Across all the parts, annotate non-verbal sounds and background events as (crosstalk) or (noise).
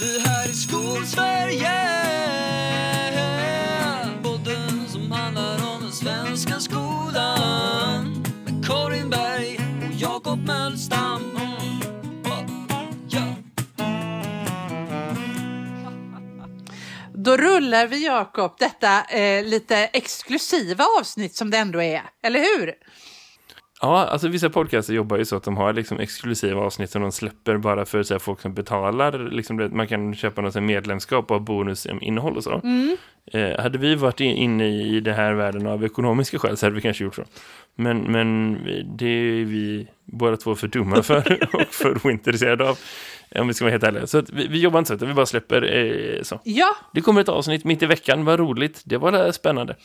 Det här är Skolsverige. Podden som handlar om den svenska skolan. Med Karin Berg och Jakob Mölstam. Då rullar vi Jakob detta eh, lite exklusiva avsnitt som det ändå är, eller hur? Ja, alltså vissa podcaster jobbar ju så att de har liksom exklusiva avsnitt som de släpper bara för så här, folk som betalar. Liksom man kan köpa något medlemskap och bonusinnehåll och så. Eh, hade vi varit in, inne i den här världen av ekonomiska skäl så hade vi kanske gjort så. Men, men det är vi båda två för dumma för (laughs) och för ointresserade av. Om vi ska vara helt ärliga. Så vi, vi jobbar inte så, utan vi bara släpper eh, så. Ja, Det kommer ett avsnitt mitt i veckan, vad roligt. Det var spännande.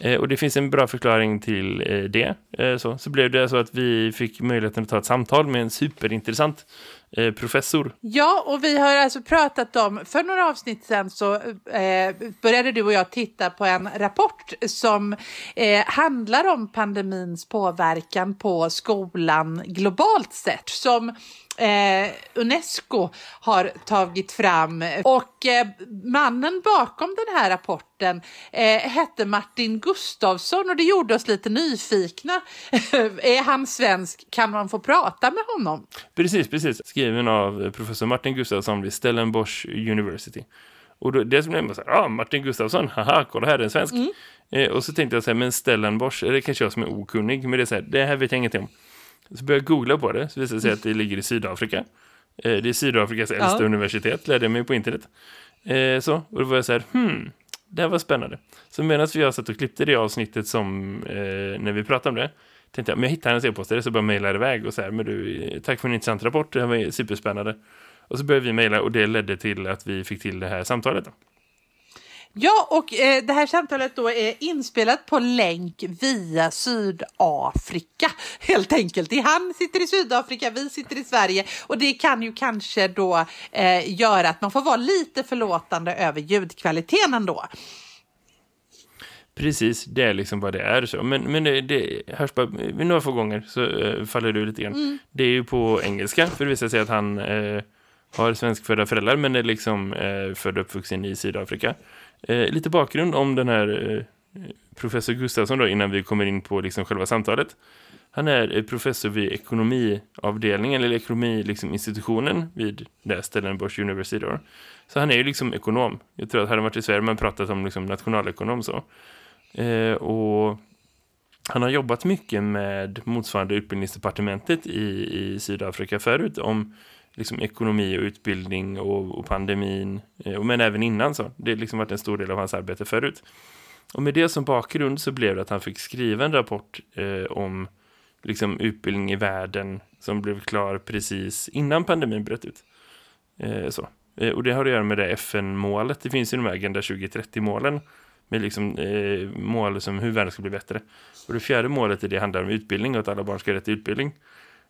Eh, och det finns en bra förklaring till eh, det. Eh, så, så blev det så att vi fick möjligheten att ta ett samtal med en superintressant eh, professor. ja, och vi har alltså pratat om, för några avsnitt sedan så eh, började du och jag titta på en rapport som eh, handlar om pandemins påverkan på skolan globalt sett. Som eh, Unesco har tagit fram. Och eh, mannen bakom den här rapporten eh, hette Martin Gustafsson och det gjorde oss lite nyfikna. (laughs) är han svensk? Kan man få prata med honom? Precis, precis. Skriven av professor Martin Gustafsson vid Stellenbosch University. Och då, det som blev bara så här, ah, Martin Gustafsson, haha, kolla här är en svensk. Eh, och så tänkte jag så här, men Stellenbosch, det kanske jag som är okunnig, men det är så här, det här vet jag ingenting om. Så började jag googla på det, så visade det sig att det ligger i Sydafrika. Eh, det är Sydafrikas äldsta Ja. universitet, lärde jag mig på internet. Eh, så, och då var jag så här, hmm, det här var spännande. Så medan vi har satt och klippte det avsnittet som, eh, när vi pratade om det, tänkte jag, men jag hittar hennes e-postare så bara mejlar iväg och så här, men du, tack för en intressant rapport, det här var superspännande. Och så började vi mejla och det ledde till att vi fick till det här samtalet. Då. Ja, och eh, det här samtalet då är inspelat på länk via Sydafrika helt enkelt. Det han sitter i Sydafrika, vi sitter i Sverige och det kan ju kanske då eh, göra att man får vara lite förlåtande över ljudkvaliteten ändå. Precis, det är liksom vad det är. Så. Men, men det, det hörs bara några få gånger så eh, faller ur lite grann. Det är ju på engelska, för det visar sig att han eh, har svenskfödda föräldrar men är liksom eh, född och uppvuxen i Sydafrika. Eh, lite bakgrund om den här eh, professor Gustafsson då, innan vi kommer in på liksom själva samtalet. Han är eh, professor vid ekonomiavdelningen eller ekonomiinstitutionen liksom, vid det här Stellenbosch University. Då. Så han är ju liksom ekonom. Jag tror att hade han varit i Sverige man pratat om liksom nationalekonom så. Eh, och han har jobbat mycket med motsvarande utbildningsdepartementet i, i Sydafrika förut om liksom ekonomi och utbildning och, och pandemin, eh, och men även innan så. Det har liksom varit en stor del av hans arbete förut. Och med det som bakgrund så blev det att han fick skriva en rapport eh, om liksom utbildning i världen som blev klar precis innan pandemin bröt ut. Eh, så. Eh, och det har att göra med det FN-målet. Det finns ju de här Agenda 2030-målen med liksom, eh, mål som hur världen ska bli bättre. Och det fjärde målet är det handlar om utbildning och att alla barn ska ha rätt till utbildning.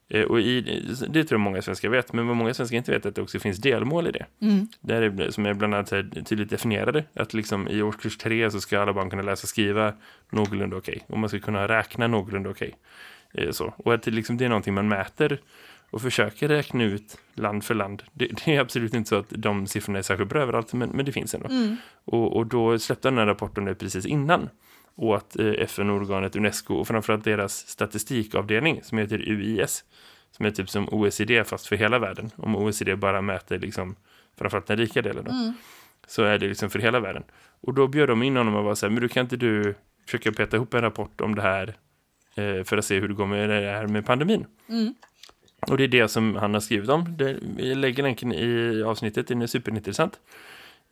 Eh, och i, det tror jag många svenskar vet, men vad många svenskar inte vet är att det också finns delmål i det. Där är, som är bland annat tydligt definierade. Att liksom i årskurs tre så ska alla barn kunna läsa och skriva någorlunda okej. Och man ska kunna räkna någorlunda okej. Eh, så. Och att det, liksom, det är någonting man mäter och försöker räkna ut land för land. Det, det är absolut inte så att de siffrorna är särskilt bra överallt, men, men det finns ändå. Och, och då släppte den här rapporten precis innan. Eh, FN-organet Unesco och framförallt deras statistikavdelning som heter UIS, som är typ som OECD fast för hela världen. Om OECD bara mäter liksom, framförallt den rika delen då, så är det liksom för hela världen. Och då bjöd de in honom och var så här, men du kan inte du försöka peta ihop en rapport om det här eh, för att se hur det går med det här med pandemin. Och det är det som han har skrivit om. Det, vi lägger länken i avsnittet, den är superintressant.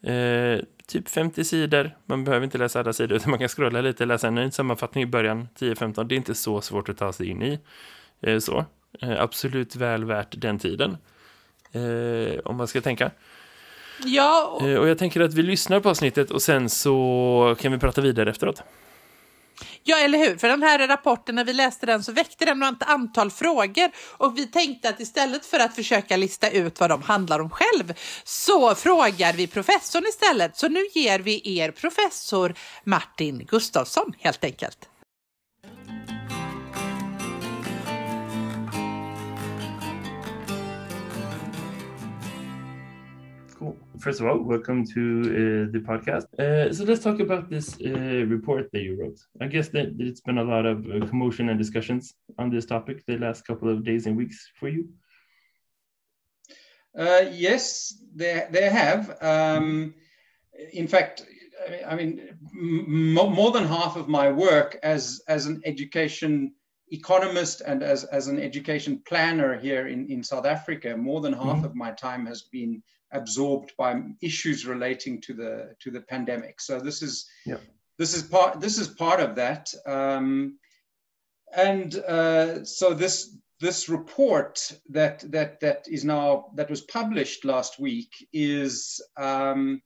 Eh, typ 50 sidor, man behöver inte läsa alla sidor utan man kan scrolla lite, läsa en sammanfattning i början, 10-15. Det är inte så svårt att ta sig in i. Eh, så. Eh, absolut väl värt den tiden. Eh, om man ska tänka. Ja, och, Eh, och jag tänker att vi lyssnar på avsnittet och sen så kan vi prata vidare efteråt ja, eller hur? För den här rapporten, när vi läste den så väckte den ett antal frågor och vi tänkte att istället för att försöka lista ut vad de handlar om själv så frågar vi professorn istället. Så nu ger vi er professor Martin Gustafsson helt enkelt. First of all, welcome to uh, the podcast. Uh, so let's talk about this uh, report that you wrote. I guess that it's been a lot of uh, commotion and discussions on this topic the last couple of days and weeks for you. Uh, yes, they they have. Um, in fact, I mean, more than half of my work as as an education economist and as, as an education planner here in, in South Africa, more than half mm-hmm. of my time has been absorbed by issues relating to the to the pandemic. So this is yeah. this is part this is part of that. Um, and uh, so this this report that that that is now that was published last week is um,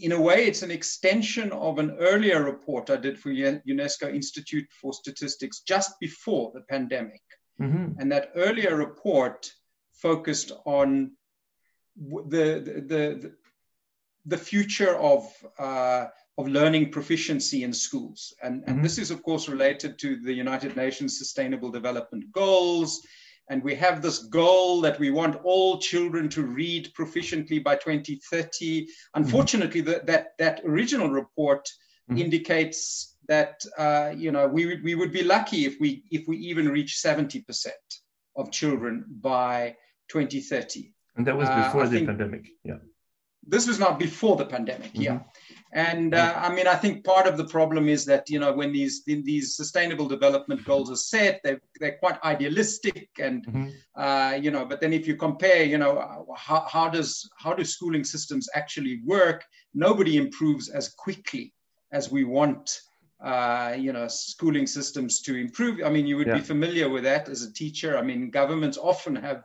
in a way it's an extension of an earlier report I did for UNESCO Institute for Statistics just before the pandemic, mm-hmm. and that earlier report focused on the, the, the, future of, uh, of learning proficiency in schools. And, and mm-hmm. this is, of course, related to the United Nations Sustainable Development Goals. And we have this goal that we want all children to read proficiently by 2030. Mm-hmm. Unfortunately, mm-hmm. the, that, that original report mm-hmm. indicates that uh, you know we would, we would be lucky if we if we even reach 70% of children by 2030 and that was uh, before uh, the pandemic. Yeah. This was not before the pandemic. Mm-hmm. Yeah. And uh, I mean, I think part of the problem is that you know when these these sustainable development goals are set, they're they're quite idealistic, and mm-hmm. uh, you know. But then if you compare, you know, how, how does how do schooling systems actually work? Nobody improves as quickly as we want. Uh, you know, schooling systems to improve. I mean, you would yeah. be familiar with that as a teacher. I mean, governments often have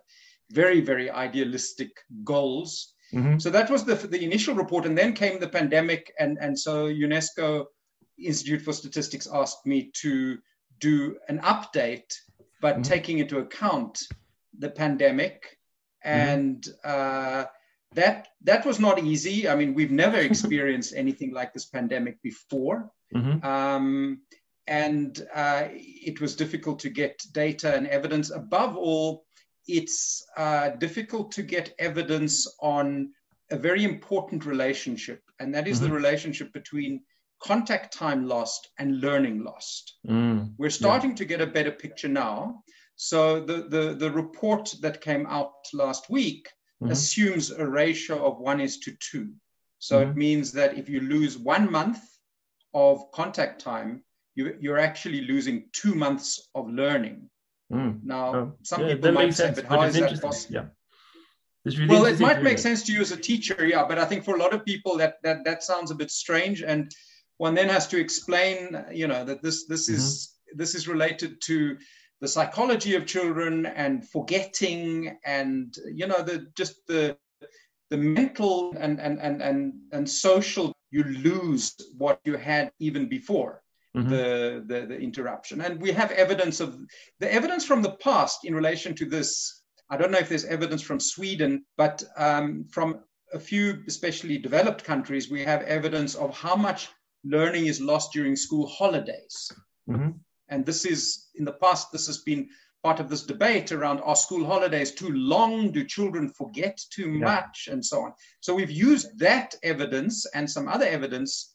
very, very idealistic goals. Mm-hmm. So that was the, the initial report. And then came the pandemic. And, and so UNESCO Institute for Statistics asked me to do an update, but mm-hmm. taking into account the pandemic. Mm-hmm. And uh, that, that was not easy. I mean, we've never (laughs) experienced anything like this pandemic before. Mm-hmm. Um, and uh, it was difficult to get data and evidence. Above all, it's uh, difficult to get evidence on a very important relationship, and that is mm-hmm. the relationship between contact time lost and learning lost. Mm, We're starting yeah. to get a better picture now. So the, the, the report that came out last week mm-hmm. assumes a ratio of one is to two. So mm-hmm. it means that if you lose one month of contact time, you, you're actually losing two months of learning. Mm. Now, oh. some yeah, people might say, sense, but how is that possible? Yeah. Really well, it might make sense to you as a teacher, yeah, but I think for a lot of people that that that sounds a bit strange, and one then has to explain, you know, that this this mm-hmm. is this is related to the psychology of children and forgetting, and you know, the just the the mental and and and and and social. You lose what you had even before mm-hmm. the, the, the interruption. And we have evidence of the evidence from the past in relation to this. I don't know if there's evidence from Sweden, but um, from a few, especially developed countries, we have evidence of how much learning is lost during school holidays. Mm-hmm. And this is, in the past, this has been part of this debate around are school holidays too long? Do children forget too yeah. much? And so on. So we've used that evidence and some other evidence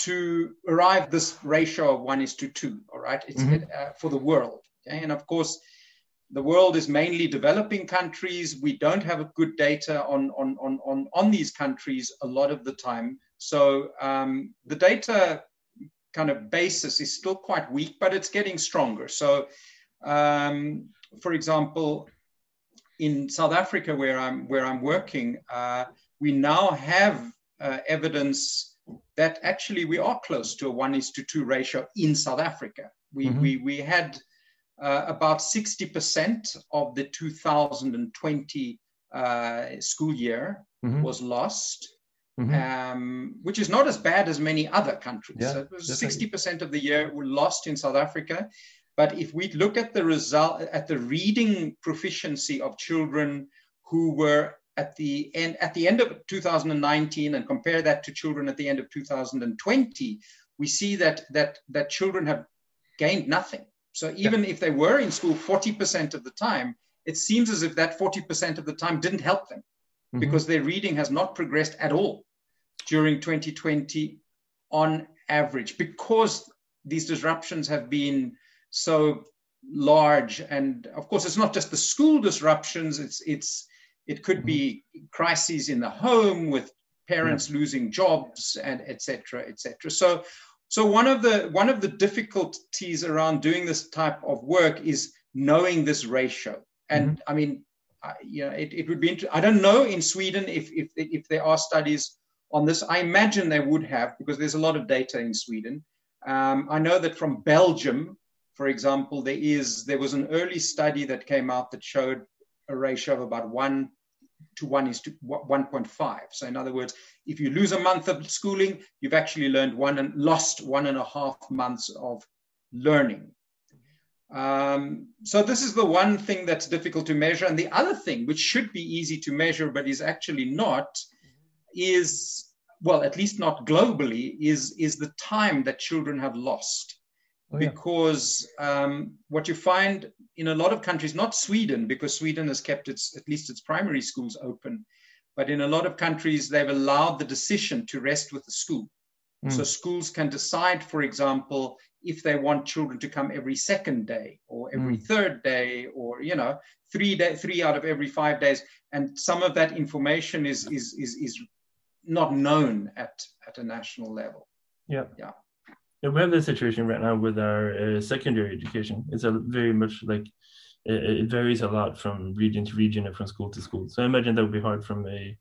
to arrive this ratio of one is to two, all right? It's mm-hmm. uh, for the world. Okay? And of course, the world is mainly developing countries. We don't have good data on, on, on, on, on these countries a lot of the time. So um, the data kind of basis is still quite weak, but it's getting stronger. So, um, for example, in South Africa, where I'm where I'm working, uh, we now have uh, evidence that actually we are close to a one is to two ratio in South Africa. We, mm-hmm. we, we had uh, about 60% of the 2020 uh, school year mm-hmm. was lost, mm-hmm. um, which is not as bad as many other countries. Yeah, so 60% of the year were lost in South Africa. But if we look at the result, at the reading proficiency of children who were at the end at the end of 2019 and compare that to children at the end of 2020 we see that that that children have gained nothing so even yeah. if they were in school 40% of the time it seems as if that 40% of the time didn't help them mm-hmm. because their reading has not progressed at all during 2020 on average because these disruptions have been so large and of course it's not just the school disruptions it's it's it could be mm-hmm. crises in the home with parents yeah. losing jobs and etc etc so so one of the one of the difficulties around doing this type of work is knowing this ratio and mm-hmm. i mean I, you know it, it would be i don't know in sweden if, if if there are studies on this i imagine they would have because there's a lot of data in sweden um, i know that from belgium for example there is there was an early study that came out that showed a ratio of about one to one is to 1.5. So in other words, if you lose a month of schooling, you've actually learned one and lost one and a half months of learning. Um, so this is the one thing that's difficult to measure. And the other thing, which should be easy to measure, but is actually not, is, well, at least not globally, is, is the time that children have lost. Oh, yeah. Because um, what you find in a lot of countries, not Sweden, because Sweden has kept its at least its primary schools open, but in a lot of countries they've allowed the decision to rest with the school. Mm. So schools can decide, for example, if they want children to come every second day or every mm. third day or you know three day, three out of every five days, and some of that information is is is, is not known at at a national level. Yeah. Yeah. Yeah, we have the situation right now with our uh, secondary education. It's a very much like it, it, varies a lot from region to region and from school to school. So I imagine that would be hard from a,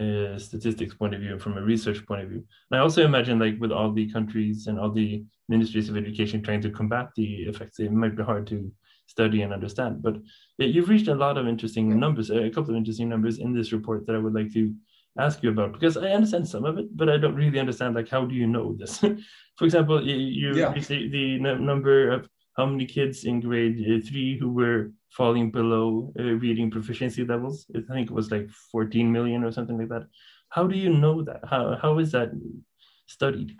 a statistics point of view and from a research point of view. And I also imagine like with all the countries and all the ministries of education trying to combat the effects, it might be hard to study and understand. But you've reached a lot of interesting numbers, a couple of interesting numbers in this report that I would like to ask you about because I understand some of it, but I don't really understand like how do you know this? (laughs) For example, you, you, yeah. you say the number of how many kids in grade uh, three who were falling below uh, reading proficiency levels. I think it was like 14 million or something like that. How do you know that? How how is that studied?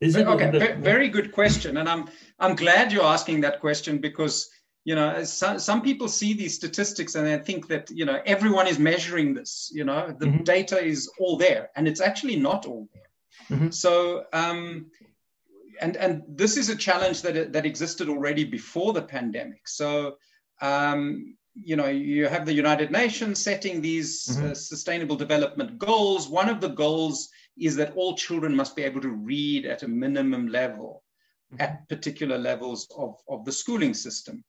Is it okay, the, very good question, and I'm I'm glad you're asking that question because you know some, some people see these statistics and they think that you know everyone is measuring this you know the mm-hmm. data is all there and it's actually not all there mm-hmm. so um, and and this is a challenge that that existed already before the pandemic so um, you know you have the united nations setting these mm-hmm. uh, sustainable development goals one of the goals is that all children must be able to read at a minimum level mm-hmm. at particular levels of, of the schooling system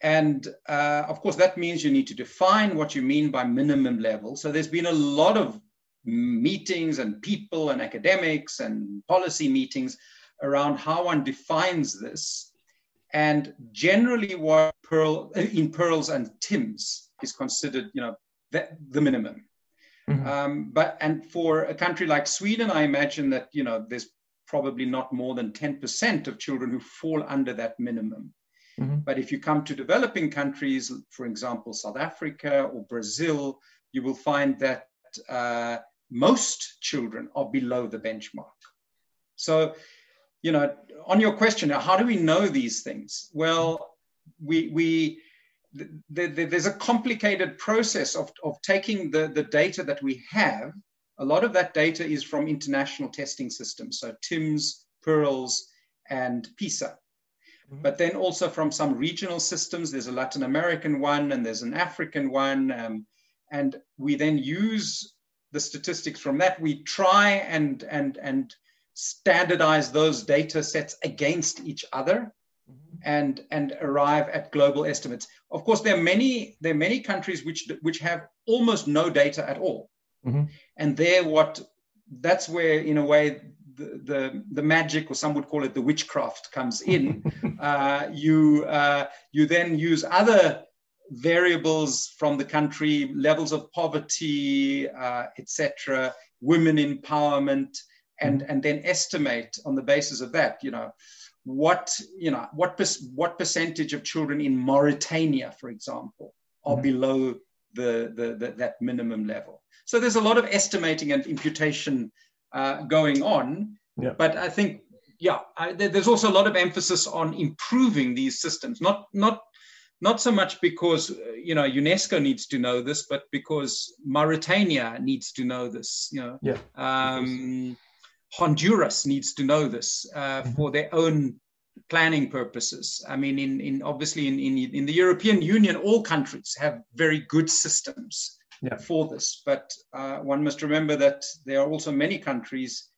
and uh, of course, that means you need to define what you mean by minimum level. So there's been a lot of meetings and people and academics and policy meetings around how one defines this. And generally, what Pearl in PIRLS and TIMSS is considered, you know, the, the minimum. Mm-hmm. Um, but and for a country like Sweden, I imagine that you know there's probably not more than 10% of children who fall under that minimum. Mm-hmm. But if you come to developing countries, for example, South Africa or Brazil, you will find that uh, most children are below the benchmark. So, you know, on your question, how do we know these things? Well, we, we the, the, there's a complicated process of, of taking the, the data that we have. A lot of that data is from international testing systems, so TIMSS, PIRLS, and PISA. Mm-hmm. But then also from some regional systems, there's a Latin American one and there's an African one. Um, and we then use the statistics from that. We try and, and, and standardize those data sets against each other mm-hmm. and, and arrive at global estimates. Of course, there are many, there are many countries which, which have almost no data at all. Mm-hmm. And there, what that's where, in a way, the, the, magic, or some would call it the witchcraft, comes in. (laughs) uh, you, uh, you then use other variables from the country, levels of poverty, uh, etc., women empowerment, and, and then estimate on the basis of that, you know, what, you know, what, per, what percentage of children in Mauritania, for example, are mm-hmm. below the, the, the, that minimum level. So there's a lot of estimating and imputation uh, going on. Yeah. But I think, yeah, I, there's also a lot of emphasis on improving these systems, not not not so much because uh, you know UNESCO needs to know this, but because Mauritania needs to know this. You know, Yeah. um, Honduras needs to know this uh, Mm-hmm. for their own planning purposes. I mean, in, in obviously in, in in the European Union, all countries have very good systems Yeah. for this, but uh, one must remember that there are also many countries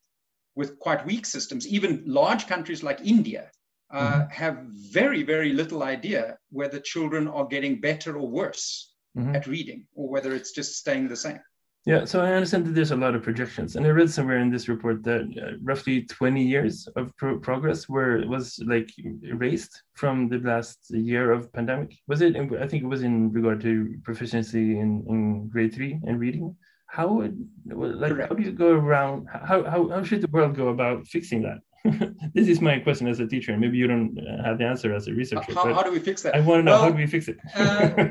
with quite weak systems. Even large countries like India uh, Mm-hmm. have very very little idea whether children are getting better or worse Mhm. at reading, or whether it's just staying the same. Yeah, so I understand that there's a lot of projections, and I read somewhere in this report that uh, roughly 20 years of pro- progress were was like erased from the last year of pandemic. Was it? in- I think it was in regard to proficiency in, in grade three and reading. How would like how do you go around? How how how should the world go about fixing that? (laughs) this is my question as a teacher, and maybe you don't uh, have the answer as a researcher. How, but how do we fix that? I want to know how do we fix it? uh, (laughs)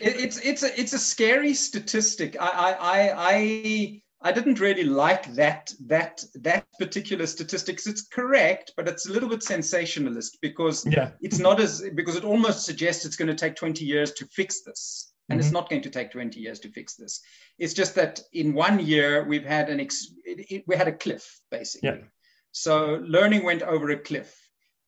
it, it's it's a it's a scary statistic. I I I I, I didn't really like that that that particular statistics. It's correct, but it's a little bit sensationalist because yeah, it's not as because it almost suggests it's going to take 20 years to fix this and it's not going to take 20 years to fix this it's just that in one year we've had an ex- it, it, we had a cliff basically Yeah. So learning went over a cliff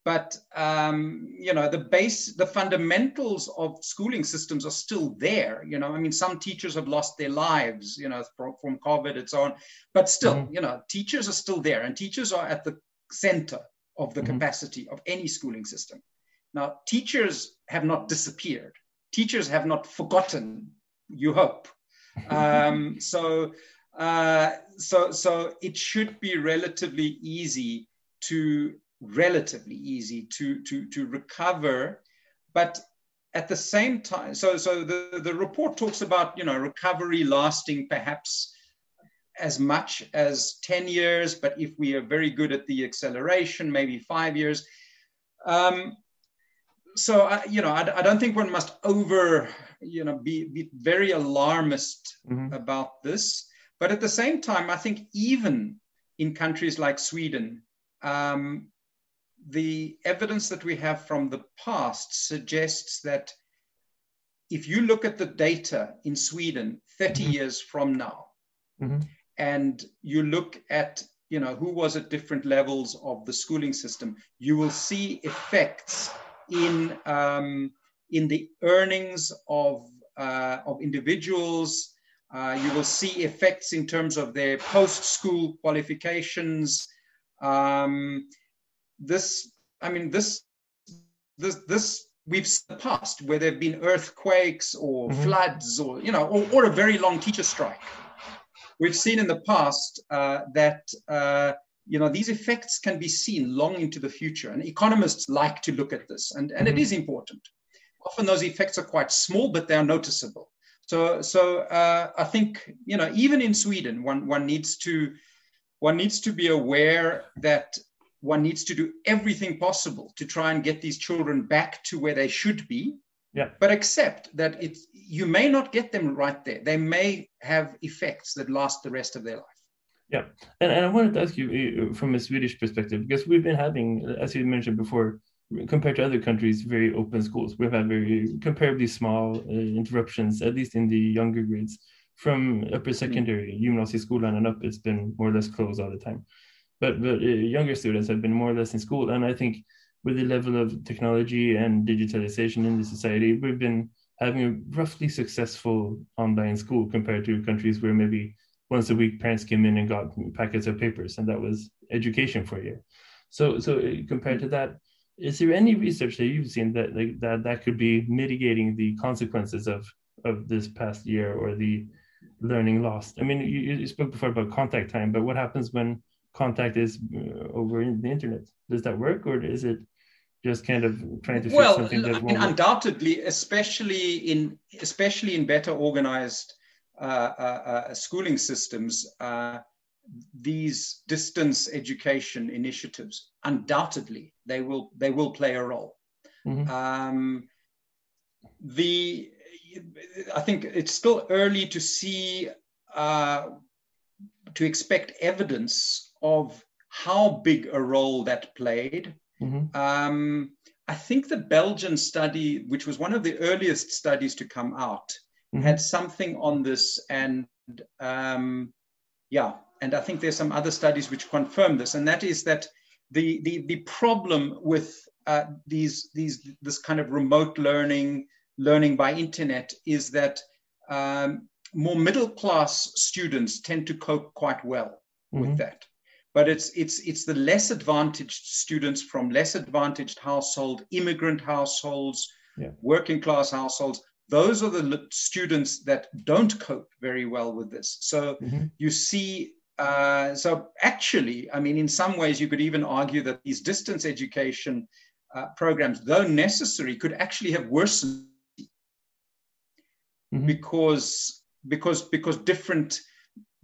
but um, you know the base the fundamentals of schooling systems are still there you know i mean some teachers have lost their lives you know from, from covid and so on but still Mhm. you know teachers are still there and teachers are at the center of the Mhm. capacity of any schooling system now, teachers have not disappeared. Teachers have not forgotten. You hope. (laughs) Um, so, uh, so, so it should be relatively easy to relatively easy to to to recover, but at the same time, so so the the report talks about you know recovery lasting perhaps as much as 10 years, but if we are very good at the acceleration, maybe five years. Um, so I, you know, I, I, don't think one must over, you know, be, be very alarmist Mhm. about this. But at the same time, I think even in countries like Sweden, um, the evidence that we have from the past suggests that if you look at the data in Sweden 30 Mhm. years from now, Mhm. and you look at you know who was at different levels of the schooling system, you will see effects in um, in the earnings of uh, of individuals. Uh, you will see effects in terms of their post-school qualifications. Um, this, I mean, this this this we've seen the past where there have been earthquakes or Mhm. floods or you know or, or a very long teacher strike we've seen in the past uh, that uh, you know these effects can be seen long into the future and economists like to look at this and, and it Mhm. is important often those effects are quite small but they are noticeable so so uh, i think you know even in sweden one one needs to one needs to be aware that one needs to do everything possible to try and get these children back to where they should be. Yeah. but accept that it you may not get them right there. They may have effects that last the rest of their life. Yeah, and, and I wanted to ask you uh, from a Swedish perspective because we've been having, as you mentioned before, compared to other countries, very open schools. We've had very comparably small uh, interruptions, at least in the younger grades. From upper secondary, gymnasieskolan and up, it's been more or less closed all the time. But but uh, younger students have been more or less in school, and I think with the level of technology and digitalization in the society, we've been having a roughly successful online school compared to countries where maybe once a week parents came in and got packets of papers and that was education for you so so uh, compared to that is there any research that you've seen that like that that could be mitigating the consequences of of this past year or the learning lost i mean you, you spoke before about contact time but what happens when contact is uh, over in the internet? Does that work or is it just kind of trying to fix well something I mean, undoubtedly especially in especially in better organized uh, uh, uh, schooling systems uh, these distance education initiatives undoubtedly they will they will play a role Mhm. um, the i think it's still early to see uh, to expect evidence of how big a role that played Mhm. um, I think the Belgian study, which was one of the earliest studies to come out, mm-hmm. had something on this. And um, yeah, and I think there's some other studies which confirm this. And that is that the, the, the problem with uh, these, these, this kind of remote learning, learning by internet, is that um, more middle class students tend to cope quite well mm-hmm. with that but it's it's it's the less advantaged students from less advantaged household immigrant households yeah. working class households those are the students that don't cope very well with this so mm-hmm. you see uh, so actually i mean in some ways you could even argue that these distance education uh, programs though necessary could actually have worsened mm-hmm. because because because different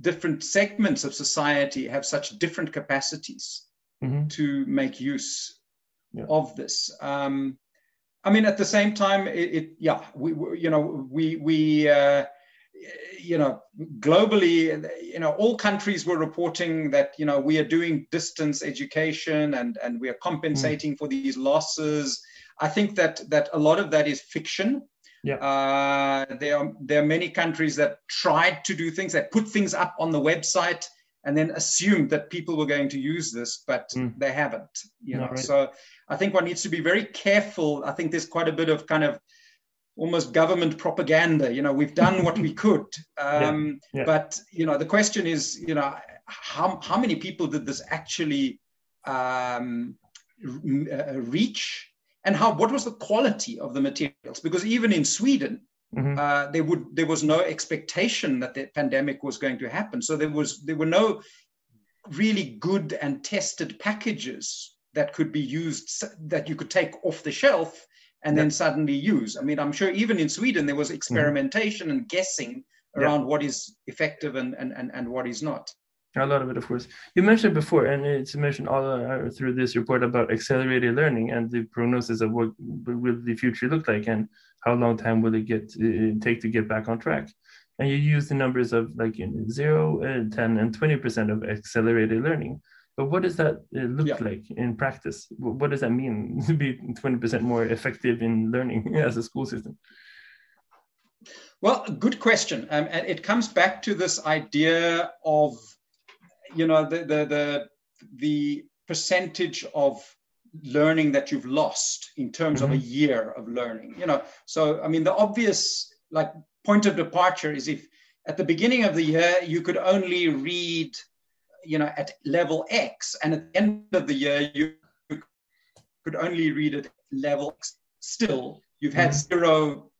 different segments of society have such different capacities mm-hmm. to make use yeah. of this. Um, I mean, at the same time, it, it yeah, we, we, you know we we uh, you know globally, you know all countries were reporting that you know we are doing distance education and and we are compensating mm. for these losses. I think that that a lot of that is fiction. Yeah. Uh, there are there are many countries that tried to do things that put things up on the website and then assumed that people were going to use this, but mm. they haven't. You know, right. so I think one needs to be very careful. I think there's quite a bit of kind of almost government propaganda. You know, we've done what we could, (laughs) um, yeah. Yeah. but you know, the question is, you know, how how many people did this actually um, uh, reach? and how what was the quality of the materials because even in sweden mm-hmm. uh, there would there was no expectation that the pandemic was going to happen so there was there were no really good and tested packages that could be used that you could take off the shelf and then suddenly use i mean i'm sure even in sweden there was experimentation and guessing around what is effective and, and, and, and what is not a lot of it, of course. You mentioned before, and it's mentioned all uh, through this report about accelerated learning and the prognosis of what will the future look like and how long time will it get uh, take to get back on track. And you use the numbers of like in zero, uh, 10, and 20% of accelerated learning. But what does that uh, look yeah. like in practice? What does that mean (laughs) to be 20% more effective in learning (laughs) as a school system? Well, good question. Um, and it comes back to this idea of you know the the the, the percentage of learning that you've lost in terms mm-hmm. of a mm-hmm. year of learning you know so i mean the obvious like point of departure is if at the beginning of the year you could only read you know at level x and at the end of the year you could only read at level x still you've had mm-hmm. zero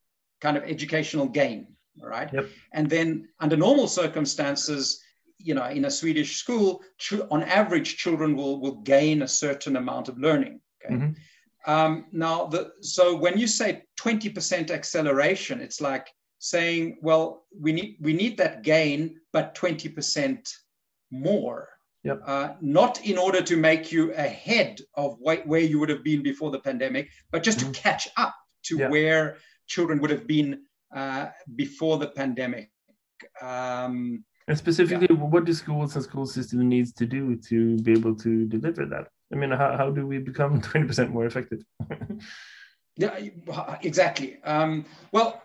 kind of educational gain all right yep. and then under normal circumstances you know, in a Swedish school, on average, children will, will gain a certain amount of learning. Okay? Mm-hmm. Um, now, the, so when you say 20% acceleration, it's like saying, well, we need we need that gain, but 20% more. Yep. Uh, not in order to make you ahead of wh- where you would have been before the pandemic, but just mm-hmm. to catch up to yeah. where children would have been uh, before the pandemic. Um, and specifically, yeah. what do schools and school system needs to do to be able to deliver that? I mean, how, how do we become (laughs) 20% more effective? (laughs) yeah, exactly. Um, well,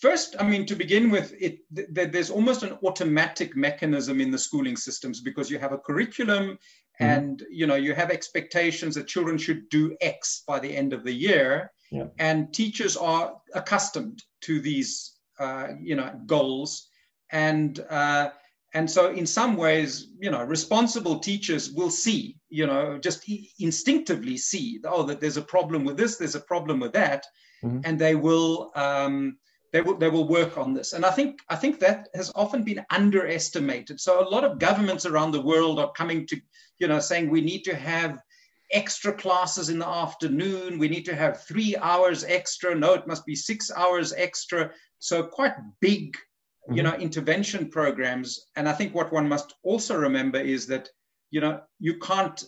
first, I mean, to begin with, it th- there's almost an automatic mechanism in the schooling systems because you have a curriculum mm-hmm. and you know you have expectations that children should do X by the end of the year, yeah. and teachers are accustomed to these uh, you know goals and uh, and so in some ways you know responsible teachers will see you know just instinctively see oh that there's a problem with this there's a problem with that mm-hmm. and they will um, they will they will work on this. And i think i think that has often been underestimated. So a lot of governments around the world are coming to you know saying we need to have extra classes in the afternoon. We need to have 3 hours extra. No it must be 6 hours extra. So quite big mm-hmm. you know intervention programs. And i think what one must also remember is that you know you can't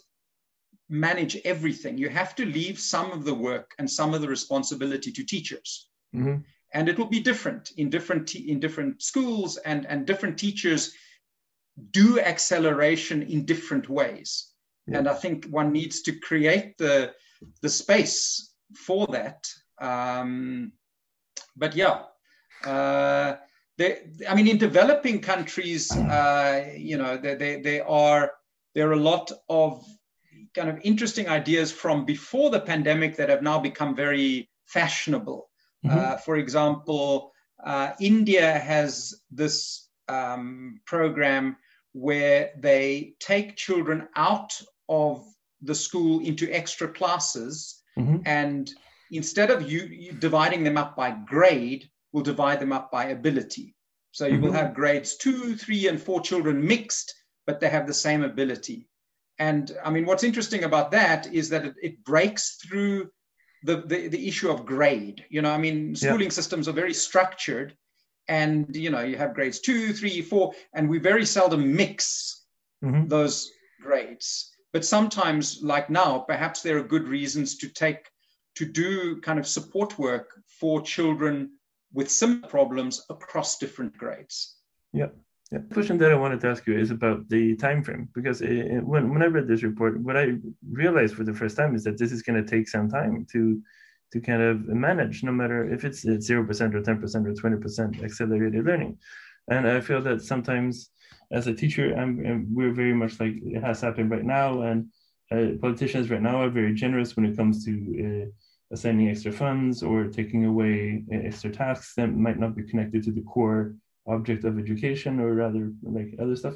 manage everything. You have to leave some of the work and some of the responsibility to teachers. Mm-hmm. And it will be different in different in different schools and and different teachers do acceleration in different ways yeah. and i think one needs to create the the space for that. Um, but yeah, uh, they, I mean, in developing countries, uh, you know, they, they, they are there are a lot of kind of interesting ideas from before the pandemic that have now become very fashionable. Mm-hmm. Uh, for example, uh, India has this um, program where they take children out of the school into extra classes mm-hmm. and instead of you, you, dividing them up by grade we'll divide them up by ability so you mm-hmm. will have grades two three and four children mixed but they have the same ability and i mean what's interesting about that is that it, it breaks through the, the, the issue of grade you know i mean schooling yeah. systems are very structured and you know you have grades two three four and we very seldom mix mm-hmm. those grades but sometimes like now perhaps there are good reasons to take to do kind of support work for children with similar problems across different grades yeah yeah. The question that I wanted to ask you is about the time frame because it, when, when I read this report, what I realized for the first time is that this is going to take some time to to kind of manage, no matter if it's zero percent or ten percent or twenty percent accelerated learning. And I feel that sometimes, as a teacher, I'm, we're very much like it has happened right now, and uh, politicians right now are very generous when it comes to uh, assigning extra funds or taking away uh, extra tasks that might not be connected to the core object of education or rather like other stuff.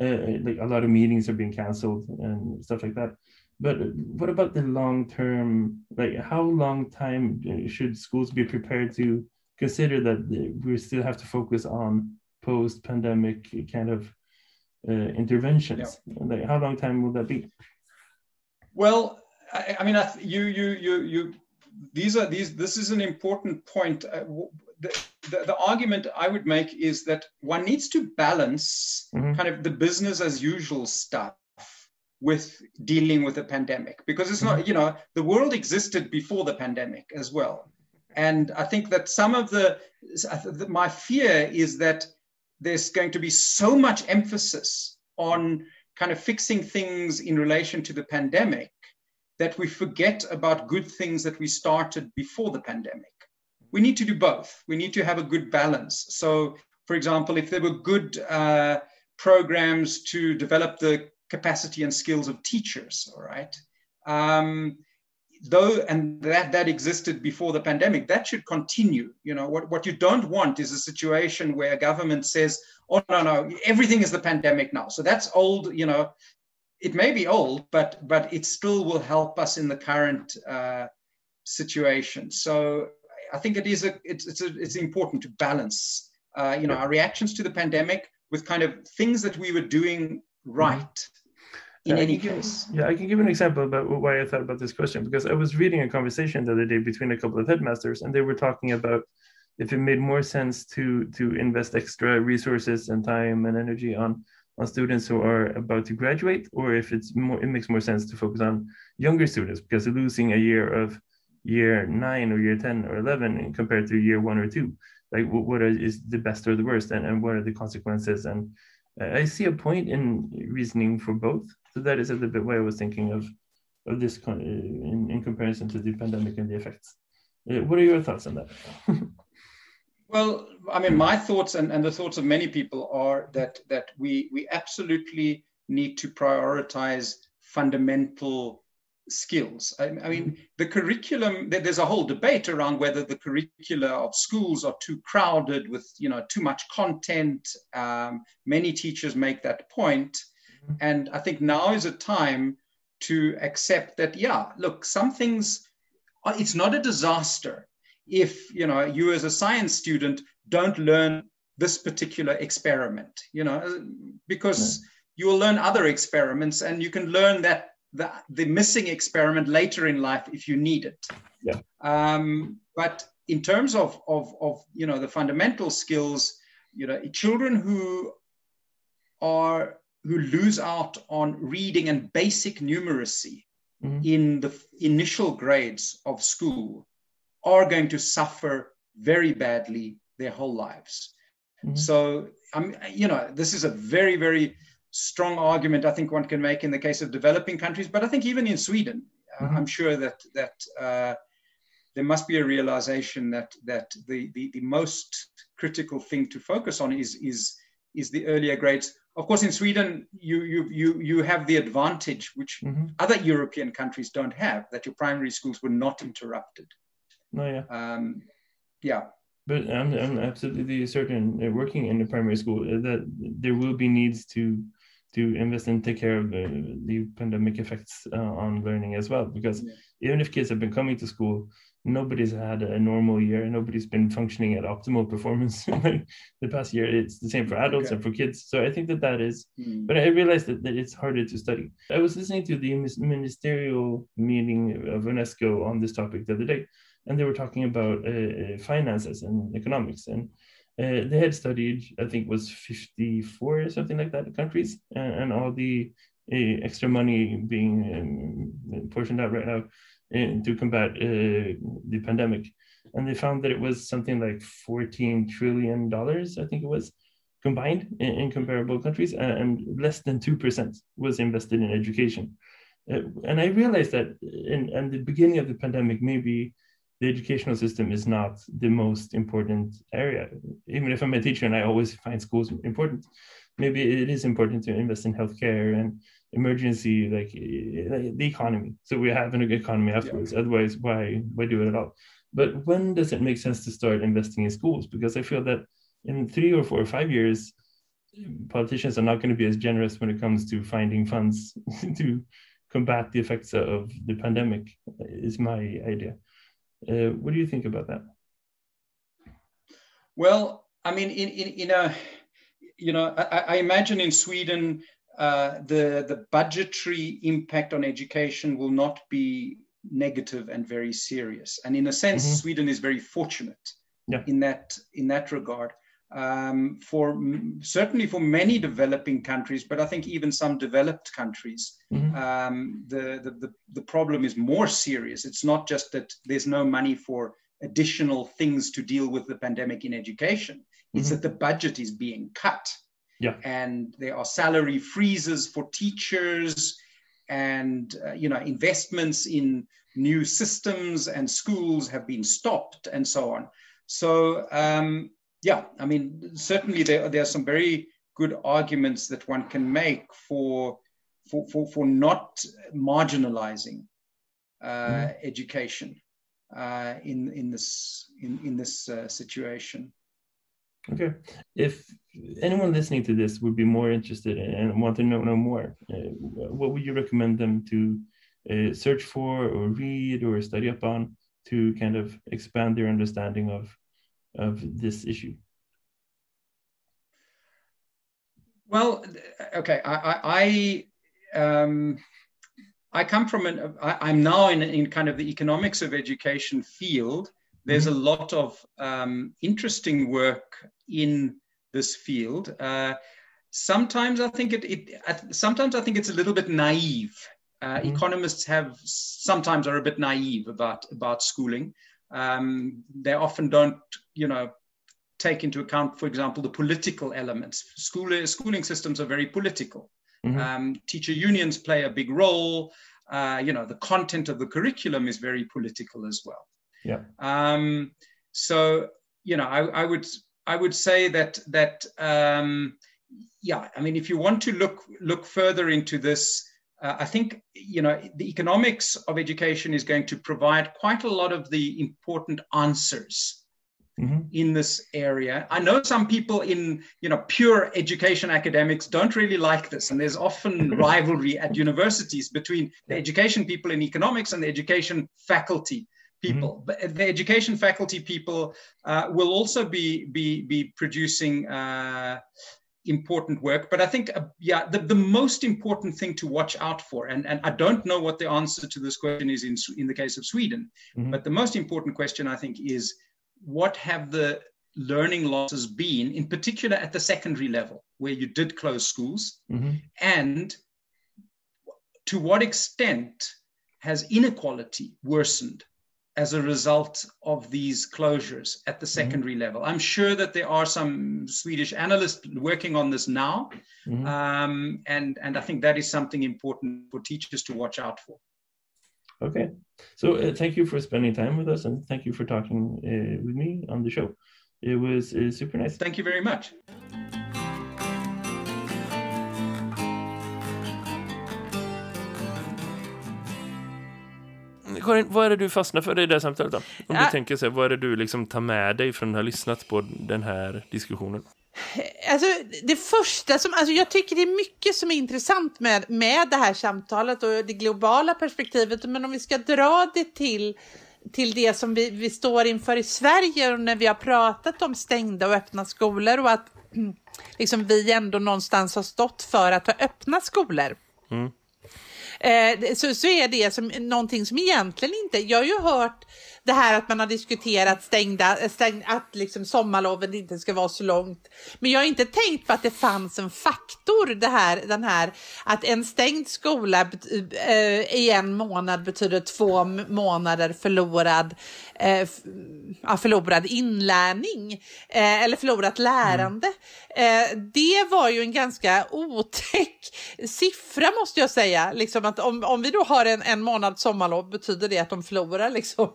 Uh, like a lot of meetings are being canceled and stuff like that. But what about the long term? Like, how long time should schools be prepared to consider that we still have to focus on post pandemic kind of uh, interventions? Yeah. Like, how long time will that be? Well, I, I mean, I you, you, you, you, these are these, this is an important point. Uh, the, the, the, argument I would make is that one needs to balance mm-hmm. kind of the business as usual stuff with dealing with the pandemic because it's not mm-hmm. you know the world existed before the pandemic as well and i think that some of the my fear is that there's going to be so much emphasis on kind of fixing things in relation to the pandemic that we forget about good things that we started before the pandemic we need to do both we need to have a good balance so for example if there were good uh, programs to develop the capacity and skills of teachers, all right? Um, though, and that, that existed before the pandemic, that should continue. You know, what, what you don't want is a situation where a government says, oh, no, no, everything is the pandemic now. So that's old, you know, it may be old, but, but it still will help us in the current uh, situation. So I think it is a, it's, it's, a, it's important to balance, uh, you know, our reactions to the pandemic with kind of things that we were doing right in yeah, any case. yeah, I can give an example about why I thought about this question because I was reading a conversation the other day between a couple of headmasters, and they were talking about if it made more sense to to invest extra resources and time and energy on on students who are about to graduate, or if it's more it makes more sense to focus on younger students because losing a year of year nine or year 10 or 11 compared to year one or two like what is the best or the worst and, and what are the consequences and I see a point in reasoning for both. So that is a little bit why I was thinking of of this in, in comparison to the pandemic and the effects. Uh, what are your thoughts on that? (laughs) well, I mean, my thoughts and, and the thoughts of many people are that that we we absolutely need to prioritize fundamental skills. I, I, mean, the curriculum, there's a whole debate around whether the curricula of schools are too crowded with, you know, too much content. Um, many teachers make that point. Mm-hmm. And I think now is a time to accept that, yeah, look, some things, it's not a disaster if, you know, you as a science student don't learn this particular experiment, you know, because you will learn other experiments and you can learn that the, the missing experiment later in life if you need it. Yeah. Um, but in terms of, of, of, you know, the fundamental skills, you know, children who are, who lose out on reading and basic numeracy mm-hmm. in the initial grades of school are going to suffer very badly their whole lives. Mm-hmm. So, I'm, you know, this is a very, very strong argument I think one can make in the case of developing countries, but I think even in Sweden, mm-hmm. I'm sure that that uh, there must be a realization that that the, the, the most critical thing to focus on is is is the earlier grades. Of course, in Sweden, you you you you have the advantage which mm-hmm. other European countries don't have that your primary schools were not interrupted. No, oh, yeah. Um, yeah. But I'm, I'm absolutely certain, uh, working in the primary school, uh, that there will be needs to to invest and take care of the, the pandemic effects uh, on learning as well. Because yeah. even if kids have been coming to school, nobody's had a normal year nobody's been functioning at optimal performance (laughs) the past year it's the same for adults okay. and for kids so i think that that is mm. but i realized that, that it's harder to study i was listening to the ministerial meeting of unesco on this topic the other day and they were talking about uh, uh finances and economics and uh, they had studied i think was 54 or something like that countries and, and all the uh, extra money being um, portioned out right now in, to combat uh, the pandemic. And they found that it was something like $14 trillion, I think it was, combined in, in comparable countries, and less than 2% was invested in education. Uh, and I realized that in, in the beginning of the pandemic, maybe the educational system is not the most important area. Even if I'm a teacher and I always find schools important, maybe it is important to invest in healthcare and emergency like eh, the economy. So we're having a good economy afterwards. Yeah. otherwise why why do it at all? But when does it make sense to start investing in schools? Because i feel that in three or four or five years politicians are not going to be as generous when it comes to finding funds (laughs) to combat the effects of the pandemic is my idea uh, what do you think about that well i mean in in, in a you know I, I imagine in sweden uh, the, the budgetary impact on education will not be negative and very serious. And in a sense, mm-hmm. Sweden is very fortunate yeah. in that in that regard. Um, for certainly for many developing countries, but I think even some developed countries, mm-hmm. um, the, the, the the problem is more serious. It's not just that there's no money for additional things to deal with the pandemic in education. It's mm-hmm. that the budget is being cut. Yeah. And there are salary freezes for teachers and uh, you know investments in new systems and schools have been stopped and so on. So um, yeah, I mean certainly there, there are some very good arguments that one can make for for, for, for not marginalizing uh, mm. education uh, in in this in, in this uh, situation. Okay. If anyone listening to this would be more interested and want to know, know more, uh, what would you recommend them to uh, search for or read or study up on to kind of expand their understanding of of this issue? Well, okay, I I, um, I come from an I, I'm now in in kind of the economics of education field there's a lot of um, interesting work in this field. Uh, sometimes I think it, it, sometimes I think it's a little bit naive. Uh, mm-hmm. Economists have sometimes are a bit naive about about schooling. Um, they often don't, you know, take into account, for example, the political elements. School, schooling systems are very political. Mm-hmm. Um, teacher unions play a big role. Uh, you know, the content of the curriculum is very political as well. Yeah. Um, so you know, I, I, would I would say that that um, yeah, I mean, if you want to look look further into this, uh, I think you know the economics of education is going to provide quite a lot of the important answers. Mm-hmm. in this area. I know some people in you know pure education academics don't really like this, and there's often (laughs) rivalry at universities between the education people in economics and the education faculty people. Mm-hmm. The education faculty people uh, will also be be be producing uh, important work. But I think, uh, yeah, the, the most important thing to watch out for, and, and I don't know what the answer to this question is in in the case of Sweden, mm-hmm. but the most important question I think is what have the learning losses been, in particular at the secondary level, where you did close schools, mm-hmm. and to what extent has inequality worsened as a result of these closures at the mm-hmm. secondary mm-hmm. level. I'm sure that there are some Swedish analysts working on this now, mm-hmm. um, and and I think that is something important for teachers to watch out for. Okay. So uh, thank you for spending time with us and thank you for talking uh, with me on the show. It was uh, super nice. Thank you very much. Karin, vad är det du fastnar för i det här samtalet då? Om Ja. du tänker så här, vad är det du liksom tar med dig från att ha lyssnat på den här diskussionen? Alltså, det första som, alltså jag tycker det är mycket som är intressant med, med det här samtalet och det globala perspektivet, men om vi ska dra det till, till det som vi, vi står inför i Sverige och när vi har pratat om stängda och öppna skolor och att mm, liksom vi ändå någonstans har stått för att ha öppna skolor. Eh, Eh, så, så är det som någonting som egentligen inte, jag har ju hört det här att man har diskuterat stängda, stäng, att liksom sommarlovet inte ska vara så långt. Men jag har inte tänkt på att det fanns en faktor, det här, den här att en stängd skola eh, i en månad betyder två månader förlorad, eh, f- ja, förlorad inlärning eh, eller förlorat lärande. Eh, det var ju en ganska otäck siffra måste jag säga. Liksom att om, om vi då har en, en månad sommarlov betyder det att de förlorar liksom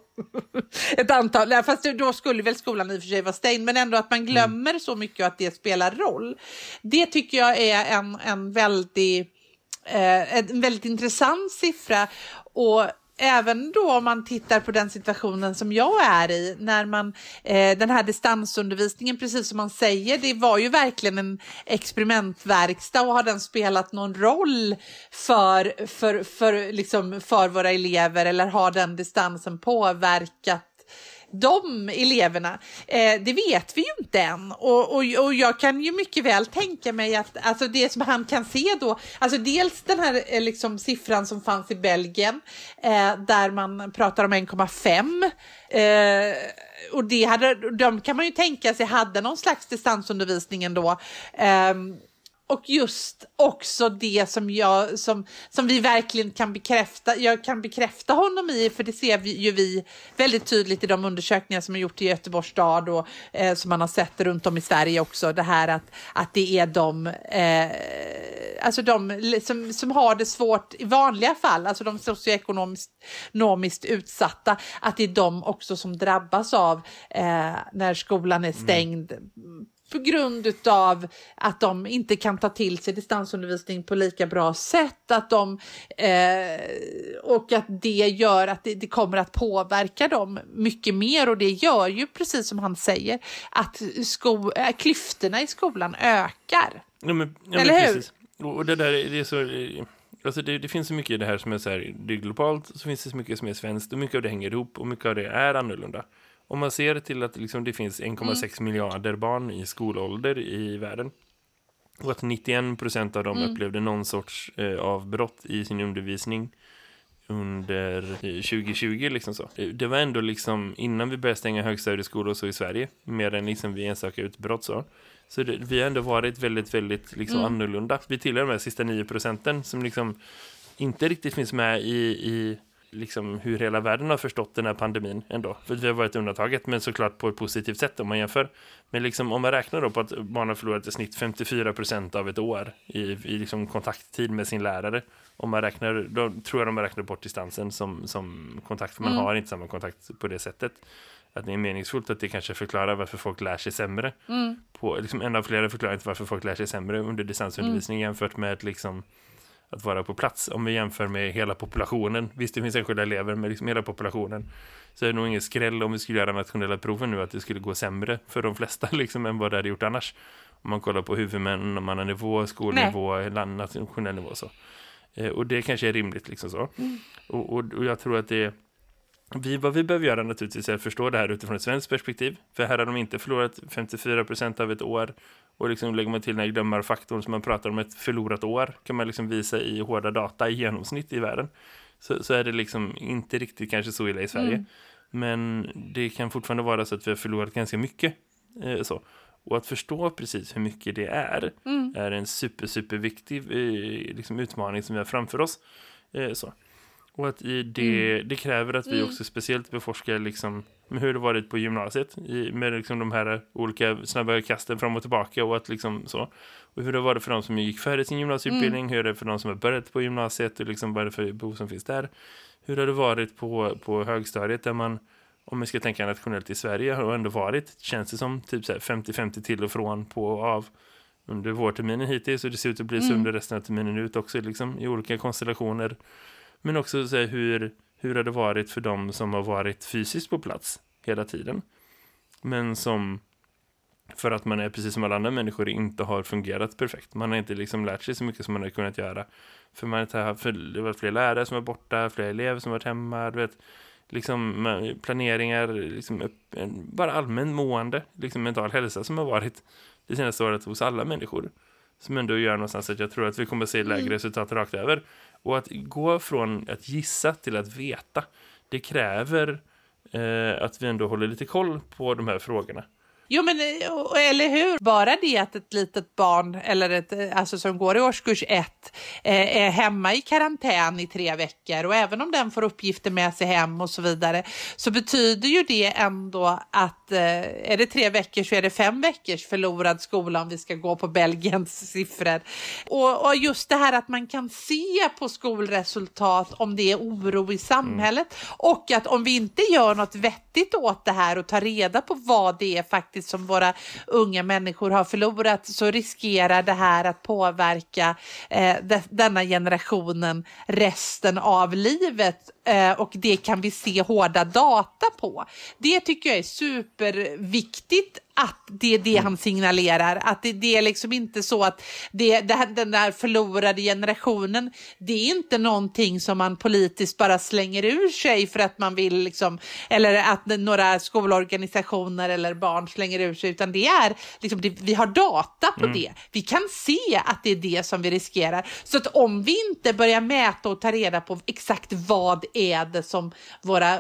(laughs) ett antal, nej, fast då skulle väl skolan i och för sig vara stängd, men ändå att man glömmer så mycket och att det spelar roll. Det tycker jag är en, en väldigt eh, en väldigt intressant siffra. Och Även då om man tittar på den situationen som jag är i, när man, eh, den här distansundervisningen, precis som man säger, det var ju verkligen en experimentverkstad och har den spelat någon roll för, för, för, liksom, för våra elever eller har den distansen påverkat de eleverna, eh, det vet vi ju inte än. Och, och, och jag kan ju mycket väl tänka mig att alltså det som han kan se då, alltså dels den här eh, liksom, siffran som fanns i Belgien, eh, där man pratar om 1,5. Eh, och det hade, de kan man ju tänka sig hade någon slags distansundervisning ändå. Ehm, och just också det som, jag, som, som vi verkligen kan bekräfta, jag kan bekräfta honom i, för det ser vi, ju vi väldigt tydligt i de undersökningar som har gjort i Göteborgs stad och eh, som man har sett runt om i Sverige också, det här att, att det är de, eh, alltså de som, som har det svårt i vanliga fall, alltså de socioekonomiskt ekonomiskt utsatta, att det är de också som drabbas av eh, när skolan är stängd på grund av att de inte kan ta till sig distansundervisning på lika bra sätt. Att de, eh, och att det gör att det, det, kommer att påverka dem mycket mer. Och det gör ju, precis som han säger, att sko, äh, klyftorna i skolan ökar. Ja, men, ja, Eller men hur? precis. Och och det där det är så... Alltså det, det finns så mycket i det här som är så här, det är globalt, så finns det så mycket som är svenskt och mycket av det hänger ihop och mycket av det är annorlunda. Om man ser till att liksom det finns 1,6 miljarder barn i skolålder i världen och att 91% av dem upplevde någon sorts eh, avbrott i sin undervisning under eh, 2020 liksom så. Eh, Det var ändå liksom innan vi började stänga högstadieskolor så i Sverige, mer än liksom vid enstaka utbrott så. Så det, vi har ändå varit väldigt, väldigt liksom annorlunda. Vi tillhör de här sista 9 procenten som liksom inte riktigt finns med i, i liksom hur hela världen har förstått den här pandemin ändå. För vi har varit undantaget, men såklart på ett positivt sätt om man jämför. Men liksom om man räknar då på att barn har förlorat i snitt 54 procent av ett år i, i liksom kontakttid med sin lärare. Om man räknar, då tror jag de har räknat bort distansen som, som kontakt, för man har inte samma kontakt på det sättet. Att det är meningsfullt att det kanske förklarar varför folk lär sig sämre. På, liksom en av flera förklaringar till varför folk lär sig sämre under distansundervisning jämfört med liksom att vara på plats. Om vi jämför med hela populationen. Visst, det finns enskilda elever, men liksom hela populationen. Så är det nog ingen skräll om vi skulle göra nationella proven nu att det skulle gå sämre för de flesta (laughs) liksom än vad det hade gjort annars. Om man kollar på huvudmannanivå, skolnivå, land, nationell nivå så. Eh, och det kanske är rimligt liksom så. Och, och, och jag tror att det vi, vad vi behöver göra naturligtvis är att förstå det här utifrån ett svenskt perspektiv. För här har de inte förlorat 54% av ett år. Och liksom lägger man till den här glömmarfaktorn som man pratar om ett förlorat år. Kan man liksom visa i hårda data i genomsnitt i världen. Så, så är det liksom inte riktigt kanske så illa i Sverige. Men det kan fortfarande vara så att vi har förlorat ganska mycket. Eh, så. Och att förstå precis hur mycket det är. Är en super, super viktig eh, liksom utmaning som vi har framför oss. Eh, så. Och att i det, det kräver att vi också speciellt beforskar liksom, hur det varit på gymnasiet i, med liksom de här olika snabba kasten fram och tillbaka och att liksom så. Och hur det var det för de som gick färdigt sin gymnasieutbildning, hur är det för de som har börjat på gymnasiet och liksom vad är det för behov som finns där. Hur har det varit på, på högstadiet där man, om vi ska tänka nationellt i Sverige, har ändå varit, känns det som typ 50-50 till och från på och av under vårterminen hittills och det ser ut att bli så under resten av terminen ut också liksom, i olika konstellationer. Men också så här, hur, hur har det varit för de som har varit fysiskt på plats hela tiden. Men som för att man är precis som alla andra människor inte har fungerat perfekt. Man har inte liksom lärt sig så mycket som man har kunnat göra. För man har haft för, fler lärare som var borta, fler elever som varit hemma, du vet liksom planeringar, liksom upp, bara allmän mående, liksom mental hälsa som har varit det senaste året hos alla människor. Som ändå gör någonstans att jag tror att vi kommer att se lägre mm. resultat rakt över. Och att gå från att gissa till att veta, det kräver eh, att vi ändå håller lite koll på de här frågorna. Jo, men eh, eller hur? Bara det att ett litet barn eller ett, eh, alltså som går i årskurs ett eh, är hemma i karantän i tre veckor och även om den får uppgifter med sig hem och så vidare så betyder ju det ändå att är det tre veckor så är det fem veckors förlorad skola om vi ska gå på Belgiens (laughs) siffror. Och, och just det här att man kan se på skolresultat om det är oro i samhället mm. och att om vi inte gör något vettigt åt det här och tar reda på vad det är faktiskt faktiskt som våra unga människor har förlorat så riskerar det här att påverka eh, de, denna generationen resten av livet eh, och det kan vi se hårda data på. Det tycker jag är superviktigt att det är det han signalerar. Att det, det är liksom inte så att det, det, den där förlorade generationen, det är inte någonting som man politiskt bara slänger ur sig för att man vill, liksom, eller att några skolorganisationer eller barn slänger ur sig, utan det är, liksom, det, vi har data på mm. det. Vi kan se att det är det som vi riskerar. Så att om vi inte börjar mäta och ta reda på exakt vad är det som våra,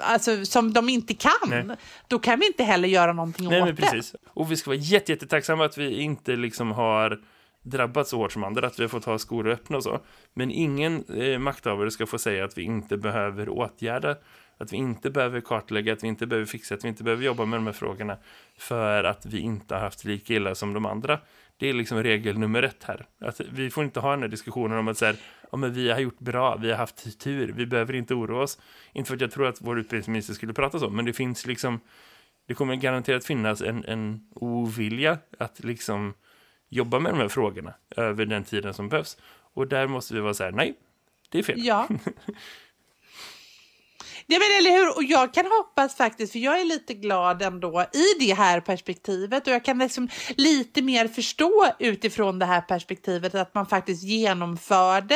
alltså som de inte kan, Nej. då kan vi inte heller göra någonting Nej, åt men precis. det. Och vi ska vara jätte, jättetacksamma att vi inte liksom har drabbats så hårt som andra, att vi har fått ha skolor öppna och så. Men ingen eh, makthavare ska få säga att vi inte behöver åtgärda, att vi inte behöver kartlägga, att vi inte behöver fixa, att vi inte behöver jobba med de här frågorna för att vi inte har haft lika illa som de andra. Det är liksom regel nummer ett här. Att vi får inte ha den här diskussionen om att säga, ja, men vi har gjort bra, vi har haft tur, vi behöver inte oroa oss. Inte för att jag tror att vår utbildningsminister skulle prata så, men det finns liksom det kommer garanterat finnas en, en ovilja att liksom jobba med de här frågorna över den tiden som behövs. Och där måste vi vara så här, nej, det är fel. Ja. (laughs) Ja, men eller hur? Och jag kan hoppas faktiskt, för jag är lite glad ändå i det här perspektivet och jag kan liksom lite mer förstå utifrån det här perspektivet att man faktiskt genomförde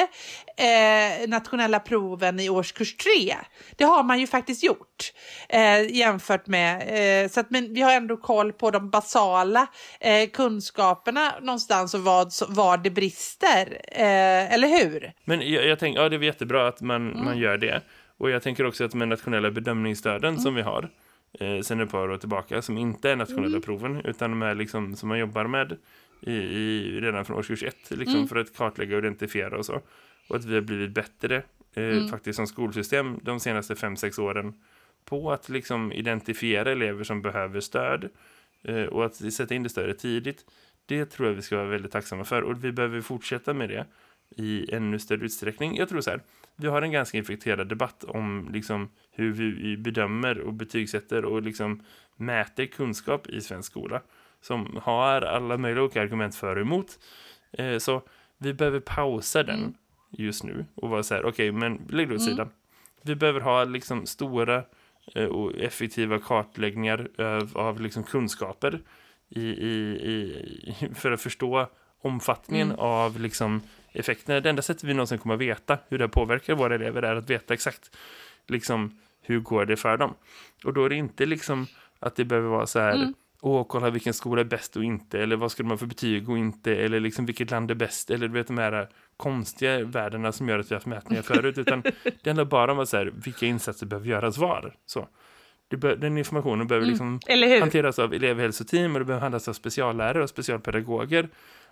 eh, nationella proven i årskurs tre. Det har man ju faktiskt gjort eh, jämfört med, eh, så att men vi har ändå koll på de basala eh, kunskaperna någonstans och vad, var det brister, eh, eller hur? Men jag, jag tänker, ja det är jättebra att man, mm. man gör det. Och jag tänker också att med nationella bedömningsstöden mm. som vi har eh, sen ett par år tillbaka som inte är nationella mm. proven utan de är liksom som man jobbar med i, i redan från årskurs ett liksom mm. för att kartlägga och identifiera och så. Och att vi har blivit bättre eh, mm. faktiskt som skolsystem de senaste fem sex åren på att liksom identifiera elever som behöver stöd eh, och att sätta in det stödet tidigt. Det tror jag vi ska vara väldigt tacksamma för och vi behöver fortsätta med det i ännu större utsträckning. Jag tror så här, vi har en ganska infekterad debatt om liksom hur vi bedömer och betygsätter och liksom mäter kunskap i svensk skola som har alla möjliga olika argument för och emot. Eh, så vi behöver pausa den mm. just nu och vara så här, okej, okay, men lägg det åt mm. sidan. Vi behöver ha liksom stora eh, och effektiva kartläggningar av, av liksom kunskaper i, i, i, (laughs) för att förstå omfattningen mm. av liksom effekterna. Det enda sättet vi någonsin kommer att veta hur det påverkar våra elever är att veta exakt liksom hur går det för dem. Och då är det inte liksom att det behöver vara så här mm. åh, kolla vilken skola är bäst och inte eller vad ska de ha för betyg och inte eller liksom vilket land är bäst eller du vet de här konstiga värdena som gör att vi har haft mätningar (laughs) förut utan det handlar bara om att så här, vilka insatser behöver göras var. Så. Den informationen behöver mm. liksom hanteras av elevhälsoteam och det behöver handlas av speciallärare och specialpedagoger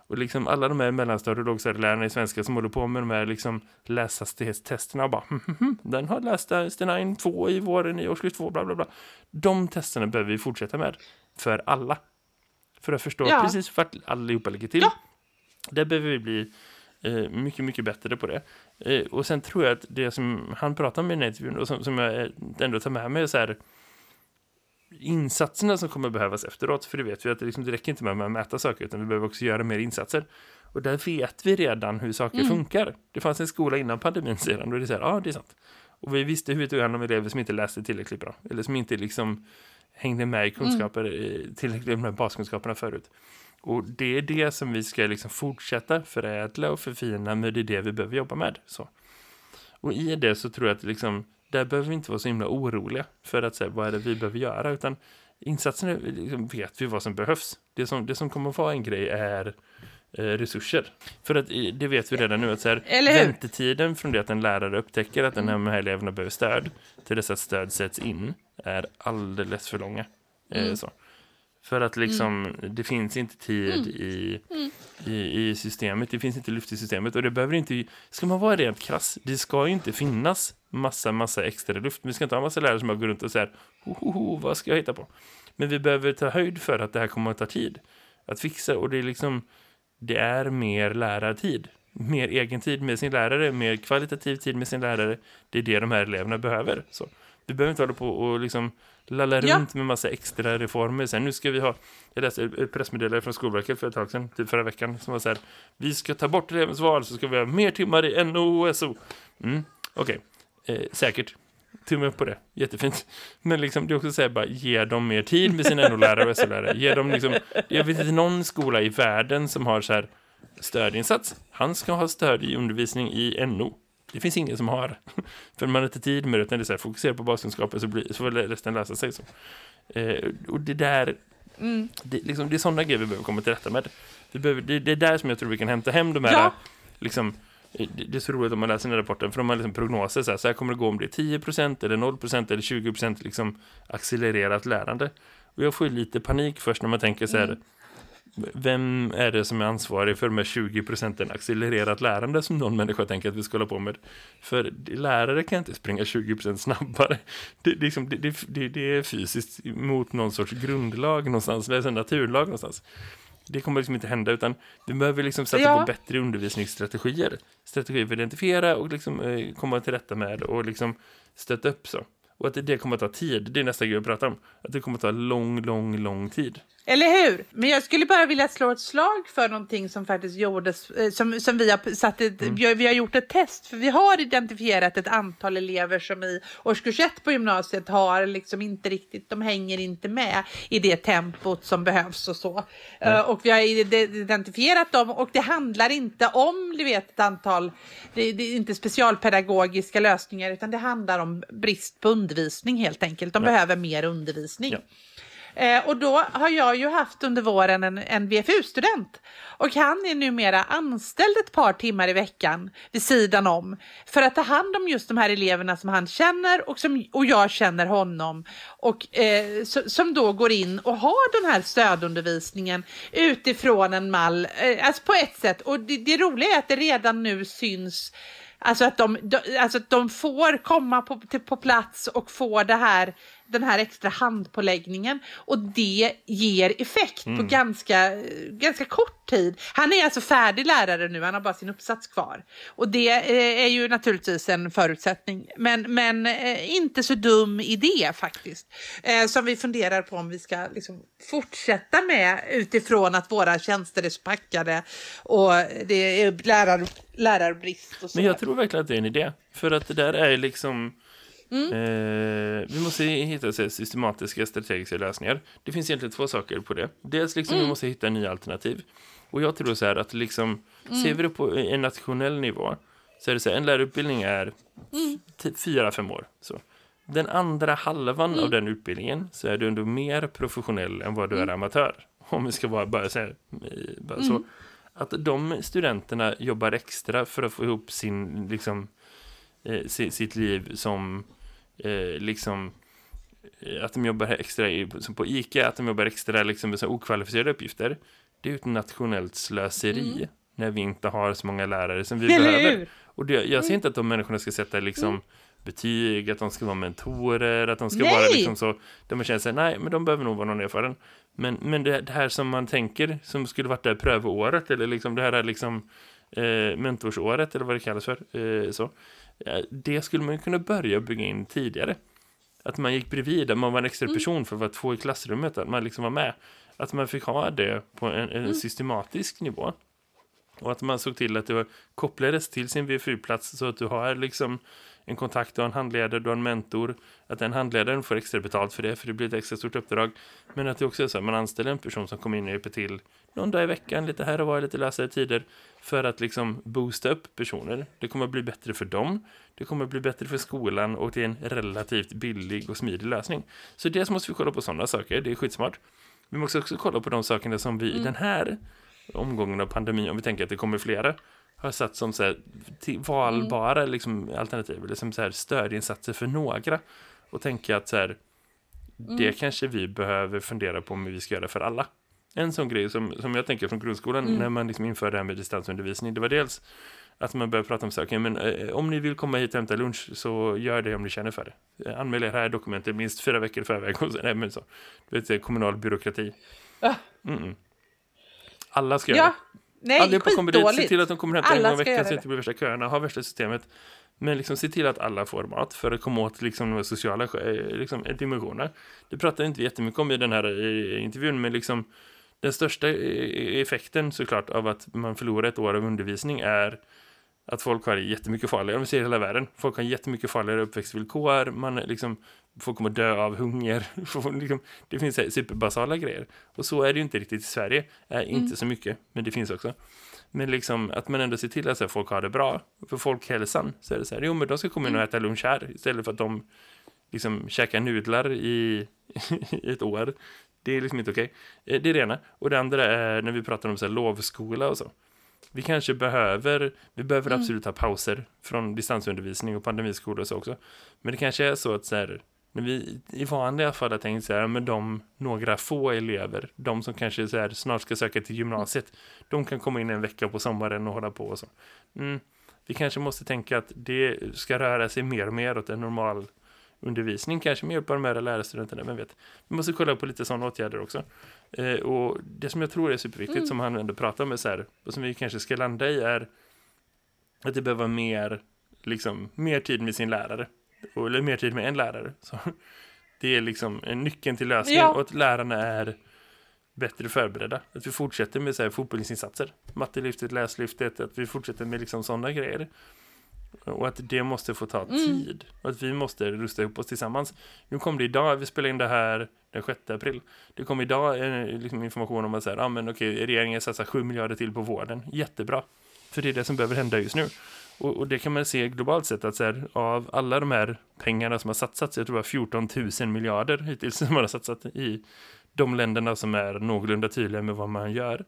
Och liksom alla de här mellanstadie- och lågstadielärarna i svenska som håller på med de här liksom läshastighetstesterna och bara hm, hm, hm, den har läst Einstein 2 i våren i årskurs 2, bla bla bla. De testerna behöver vi fortsätta med för alla. För att förstå Ja. precis vart allihopa ligger till. Ja. Där behöver vi bli eh, mycket, mycket bättre på det. Eh, och sen tror jag att det som han pratar om i den här intervjun och som, som jag eh, ändå tar med mig är så här insatserna som kommer behövas efteråt. För det vet vi att det, liksom, det räcker inte med att mäta saker utan vi behöver också göra mer insatser. Och där vet vi redan hur saker funkar. Det fanns en skola innan pandemin sedan och det är så här, ja det är sant. Och vi visste hur vi tog hand om elever som inte läste tillräckligt bra. Eller som inte liksom hängde med i kunskaper, mm. tillräckligt med baskunskaperna förut. Och det är det som vi ska liksom fortsätta förädla och förfina, men det är det vi behöver jobba med. Så. Och i det så tror jag att liksom, där behöver vi inte vara så himla oroliga för att säga vad är det vi behöver göra, utan insatserna liksom, vet vi vad som behövs. Det som, det som kommer att vara en grej är eh, resurser. För att det vet vi redan nu att så här, väntetiden från det att en lärare upptäcker att den här, eleverna behöver stöd till dess att stöd sätts in är alldeles för långa. Eh, så. För att liksom, det finns inte tid i, i, i systemet, det finns inte lyft i systemet och det behöver inte, ska man vara rent krass, det ska ju inte finnas massa, massa extra luft. Vi ska inte ha massa lärare som bara går runt och säger, ho, ho, ho, vad ska jag hitta på? Men vi behöver ta höjd för att det här kommer att ta tid att fixa och det är liksom, det är mer lärartid. Mer egen tid med sin lärare, mer kvalitativ tid med sin lärare. Det är det de här eleverna behöver. Så. Vi behöver inte hålla på och liksom lalla Ja. runt med massa extra reformer. Sen nu ska vi ha, jag läste ett pressmeddelande från Skolverket för ett tag sedan, typ förra veckan, som var så här, vi ska ta bort elevens val så ska vi ha mer timmar i NO och SO. Mm, okej, eh, säkert. Tumme upp på det, jättefint. Men liksom, det är också så här, bara ge dem mer tid med sina NO-lärare och SO-lärare. Ge dem liksom, jag vet inte någon skola i världen som har så här stödinsats. Han ska ha stöd i undervisning i NO. Det finns ingen som har. (laughs) För man har inte tid med det, utan det är så här, fokusera på baskunskaper så, blir, så får resten läsa sig. Så. Eh, och det där, det, liksom, det är sådana grejer vi behöver komma till rätta med. Vi behöver, det, det är där som jag tror vi kan hämta hem de här, Ja. liksom, eh, det, är så roligt om man läser den här rapporten, för de har liksom prognoser, så här, så här kommer det gå om det är 10% eller 0% eller 20% liksom accelererat lärande. Och jag får ju lite panik först när man tänker så här, vem är det som är ansvarig för de här 20 procenten accelererat lärande som någon människa tänker att vi ska hålla på med? För lärare kan inte springa 20 procent snabbare. Det, liksom, det, det, det, är fysiskt mot någon sorts grundlag någonstans, eller naturlag någonstans. Det kommer liksom inte hända, utan vi behöver liksom sätta Ja. på bättre undervisningsstrategier. Strategier för att identifiera och liksom, eh, komma till rätta med och liksom stötta upp så. Och att det, kommer att ta tid, det är nästa grej att prata om. Att det kommer att ta lång, lång, lång tid. Eller hur? Men jag skulle bara vilja slå ett slag för någonting som faktiskt gjordes, eh, som, som vi har satt ett, Mm. vi, har, gjort ett test, för vi har identifierat ett antal elever som i årskurs 1 på gymnasiet har liksom inte riktigt, de hänger inte med i det tempot som behövs och så. Eh, och vi har ide- identifierat dem och det handlar inte om, du vet, ett antal, det, det är inte specialpedagogiska lösningar utan det handlar om brist på undervisning helt enkelt. De behöver mer undervisning. Ja. Eh, och då har jag ju haft under våren en, en VFU-student och han är numera anställd ett par timmar i veckan vid sidan om för att ta hand om just de här eleverna som han känner och, som, och jag känner honom och eh, så, som då går in och har den här stödundervisningen utifrån en mall, eh, alltså på ett sätt och det, det roliga är att det redan nu syns Alltså att de, de, alltså att de får komma på, till, på plats och få det här, den här extra handpåläggningen och det ger effekt på ganska, ganska kort tid. Han är alltså färdig lärare nu, han har bara sin uppsats kvar. Och det eh, är ju naturligtvis en förutsättning, men, men eh, inte så dum idé faktiskt. Eh, som vi funderar på om vi ska liksom fortsätta med utifrån att våra tjänster är så packade och det är lärar, lärarbrist och så. Men jag tror verkligen att det är en idé. För att det där är liksom... Eh, vi måste hitta så systematiska strategiska lösningar. Det finns egentligen två saker på det. Dels liksom vi måste hitta nya alternativ. Och jag tror så här att liksom, ser vi det på en nationell nivå så är det så här, en lärarutbildning är typ fyra, fem år. Så. Den andra halvan av den utbildningen så är du ändå mer professionell än vad du är amatör. Om vi ska vara bara så här, eh, bara så. Att de studenterna jobbar extra för att få ihop sin, liksom, eh, si- sitt liv som eh, liksom eh, att de jobbar extra i, som på ICA, att de jobbar extra liksom, med så okvalificerade uppgifter det är ju ett nationellt slöseri Mm. när vi inte har så många lärare som vi Eller behöver. hur? Och det, jag ser inte att de människorna ska sätta liksom betyg, att de ska vara mentorer, att de ska Nej! vara liksom så, man känner sig, nej, men de behöver nog vara någon erfaren. Men, men det, det här som man tänker, som skulle varit det här prövoåret, eller liksom det här är liksom eh, mentorsåret, eller vad det kallas för, eh, så. Eh, Det skulle man ju kunna börja bygga in tidigare. Att man gick bredvid, att man var en extra person för att vara två i klassrummet, att man liksom var med. Att man fick ha det på en, en systematisk nivå. Och att man såg till att det var, kopplades till sin VFU-plats så att du har liksom en kontakt, du har en handledare, du har en mentor. Att den handledaren får extra betalt för det, för det blir ett extra stort uppdrag. Men att det också är så att man anställer en person som kommer in och hjälper till någon dag i veckan, lite här och var, lite lösare tider. För att liksom boosta upp personer. Det kommer att bli bättre för dem. Det kommer att bli bättre för skolan och det är en relativt billig och smidig lösning. Så dels måste vi kolla på sådana saker, det är skitsmart. Vi måste också kolla på de sakerna som vi i den här omgången av pandemin, om vi tänker att det kommer flera, har satt som så här, valbara liksom, alternativ, eller som så här, stödinsatser för några. Och tänka att så här, det kanske vi behöver fundera på om vi ska göra för alla. En sån grej som, som jag tänker från grundskolan när man liksom inför det här med distansundervisning, det var dels att man börjar prata om så här, okay, men eh, om ni vill komma hit och hämta lunch så gör det om ni känner för det. Eh, Anmäl er här dokumentet minst fyra veckor i förväg. (laughs) Och så, nej, men så. Du vet, det är kommunal byråkrati. Mm-mm. Alla ska göra Ja, det. Nej, Allihopa kommer dit, se till att de kommer hämta en Alla gång i veckan så att det inte blir värsta köerna, ha värsta systemet. Men liksom se till att alla får mat för att komma åt liksom de sociala eh, liksom, dimensionerna. Det pratar inte jättemycket om i den här eh, intervjun, men liksom den största eh, effekten såklart av att man förlorar ett år av undervisning är att folk har jättemycket farligare, om vi ser i hela världen. Folk har jättemycket farligare uppväxtvillkor, man liksom, folk kommer dö av hunger. (laughs) Liksom, det finns superbasala grejer. Och så är det ju inte riktigt i Sverige. Eh, inte så mycket, men det finns också. Men liksom att man ändå ser till att så här, folk har det bra. För folkhälsan så är det så här, jo men de ska komma in och äta lunch här istället för att de liksom käkar nudlar i, (laughs) i ett år. Det är liksom inte okej. Eh, Det är det ena. Och det andra är när vi pratar om så här, lovskola och så. Vi kanske behöver, vi behöver absolut ha pauser från distansundervisning och pandemiskola och så också. Men det kanske är så att så här, när vi i vanliga fall har tänkt så här, men de några få elever, de som kanske så här, snart ska söka till gymnasiet, de kan komma in en vecka på sommaren och hålla på och så. Mm, vi kanske måste tänka att det ska röra sig mer och mer åt en normal undervisning, kanske med hjälp av de här lärarstudenterna, men vet. Vi måste kolla på lite sådana åtgärder också. Eh, och det som jag tror är superviktigt, som han ändå pratar om, är så här, och som vi kanske ska landa i, är att det behöver mer, liksom, mer tid med sin lärare. Eller mer tid med en lärare. Så (laughs) det är liksom nyckeln till lösningen. Ja. Och att lärarna är bättre förberedda. Att vi fortsätter med så här fortbildningsinsatser. Mattelyftet, läslyftet, att vi fortsätter med liksom sådana grejer. Och att det måste få ta tid. Och att vi måste rusta ihop oss tillsammans. Nu kom det idag, vi spelar in det här den 6 april. Det kom idag eh, liksom information om att säga, ah, men okej, regeringen satsar 7 miljarder till på vården. Jättebra. För det är det som behöver hända just nu. Och, och det kan man se globalt sett att så här, av alla de här pengarna som har satsats, jag tror det var 14 000 miljarder hittills (laughs) som man har satsat i de länderna som är någorlunda tydliga med vad man gör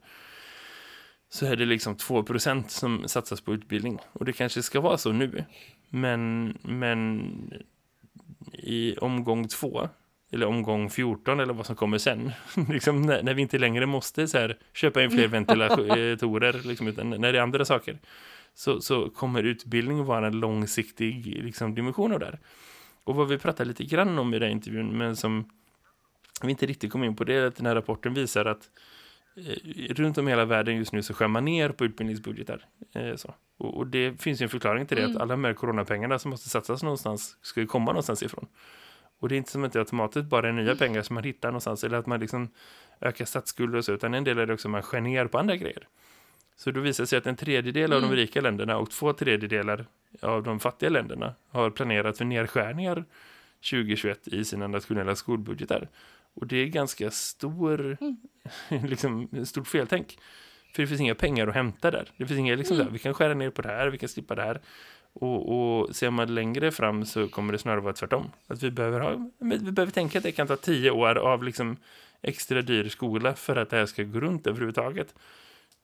så är det liksom 2% som satsas på utbildning. Och det kanske ska vara så nu. Men, men i omgång två, eller omgång 14 eller vad som kommer sen, (laughs) liksom när, när vi inte längre måste så här, köpa in fler (laughs) ventilatorer, liksom, utan när det är andra saker, så, så kommer utbildning vara en långsiktig liksom, dimension av det här. Och vad vi pratar lite grann om i den intervjun, men som vi inte riktigt kom in på det, är att den här rapporten visar att eh, runt om i hela världen just nu så skär man ner på utbildningsbudgetar. Eh, så. Och, och det finns ju en förklaring till det, att alla de här coronapengarna som måste satsas någonstans ska ju komma någonstans ifrån. Och det är inte som att det automatiskt bara är nya pengar som man hittar någonstans, eller att man liksom ökar statsskulder och så, utan en del är det också att man skär ner på andra grejer. Så då visar det sig att en tredjedel av de rika länderna och två tredjedelar av de fattiga länderna har planerat för nedskärningar 2021 i sina nationella skolbudgetar. Och det är ganska stor, (laughs) liksom, stort feltänk. För det finns inga pengar att hämta där. Det finns inga, liksom, där, vi kan skära ner på det här, vi kan slippa det här. Och, och ser man längre fram så kommer det snarare vara tvärtom. Att vi behöver, ha, vi behöver tänka att det kan ta tio år av liksom extra dyr skola för att det här ska gå runt överhuvudtaget.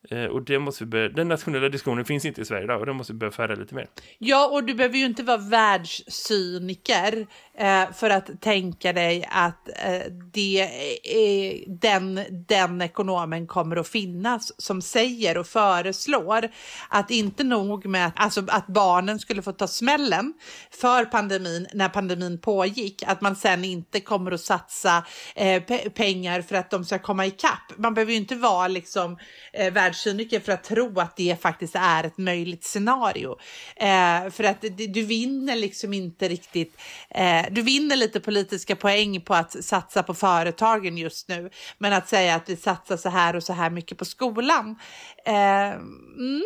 Eh, och det måste vi börja, den nationella diskussionen finns inte i Sverige idag och den måste vi börja föra lite mer. Ja, och du behöver ju inte vara världscyniker eh, för att tänka dig att eh, det är den, den ekonomen kommer att finnas som säger och föreslår att inte nog med att, alltså, att barnen skulle få ta smällen för pandemin när pandemin pågick, att man sen inte kommer att satsa eh, pe pengar för att de ska komma ikapp. Man behöver ju inte vara liksom eh, världscyniker för att tro att det faktiskt är ett möjligt scenario. Eh, för att du vinner liksom inte riktigt, eh, du vinner lite politiska poäng på att satsa på företagen just nu, men att säga att vi satsar så här och så här mycket på skolan. Eh, mm.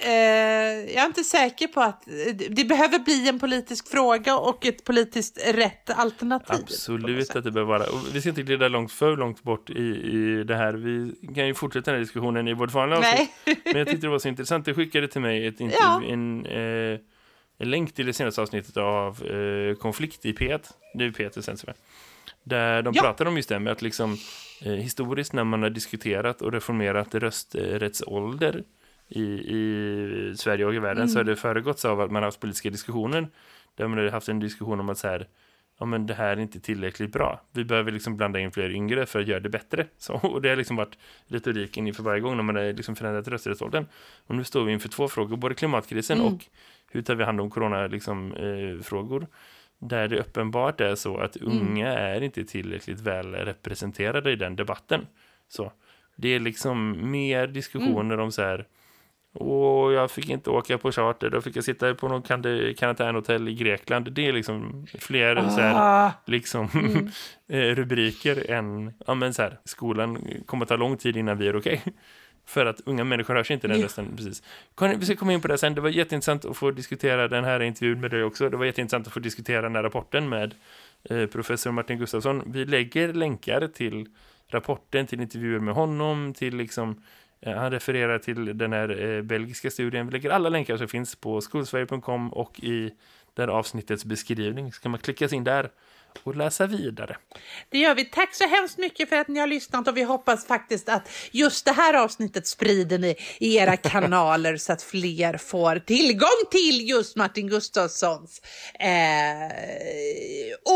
Eh, jag är inte säker på att det behöver bli en politisk fråga och ett politiskt rätt alternativ. Absolut att det behöver vara. Och vi ska inte glida långt för långt bort i, i det här. Vi kan ju fortsätta den här diskussionen i vårt vanliga avsnitt. Men jag tyckte det var så (laughs) intressant. Du skickade till mig ett intervju, ja. en, eh, länk till det senaste avsnittet av eh, Konflikt i P1. Det är P1 sen Där de ja. pratar om just det med att liksom eh, historiskt när man har diskuterat och reformerat rösträttsålder i, i Sverige och i världen mm. så har det föregåtts av att man har haft politiska diskussioner där man har haft en diskussion om att så här, ja men det här är inte tillräckligt bra. Vi behöver liksom blanda in fler yngre för att göra det bättre. (laughs) Så, och det har liksom varit retoriken inför varje gång när man har liksom förändrat rösträttsåldern. Och nu står vi inför två frågor, både klimatkrisen mm. och hur tar vi hand om corona-frågor. Liksom, eh, där det uppenbart är så att mm. unga mm. är inte tillräckligt väl representerade i den debatten. Så det är liksom mer diskussioner mm. om så här och jag fick inte åka på charter. Då fick jag sitta på någon karantänhotell i Grekland. Det är liksom fler ah. så här, ah. liksom, mm. (laughs) Eh, rubriker än ja, men så här, skolan kommer ta lång tid innan vi är okej. Okay. För att unga människor hörs inte den rösten. Precis. Vi ska komma in på det sen. Det var jätteintressant att få diskutera den här intervjun med dig också. Det var jätteintressant att få diskutera den här rapporten med eh, professor Martin Gustafsson. Vi lägger länkar till rapporten, till intervjuer med honom, till liksom Eh, han refererar till den här eh, belgiska studien. Vi lägger alla länkar som finns på skolsverige.com och i den avsnittets beskrivning. Så kan man klicka in där och läsa vidare. Det gör vi. Tack så hemskt mycket för att ni har lyssnat och vi hoppas faktiskt att just det här avsnittet sprider ni i era (laughs) kanaler så att fler får tillgång till just Martin Gustafssons eh,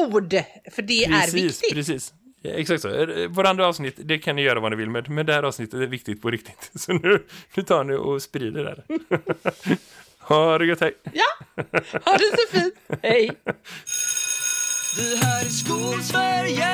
ord. För det precis, är viktigt. Precis. Exakt så. Eh, våra andra avsnitt, det kan ni göra vad ni vill med. Men det här avsnittet är viktigt på riktigt. (laughs) Så nu, nu tar ni och sprider det. (laughs) ha det gött, hej! Ja, ha det så fint. Hej! Vi här i Skolsverige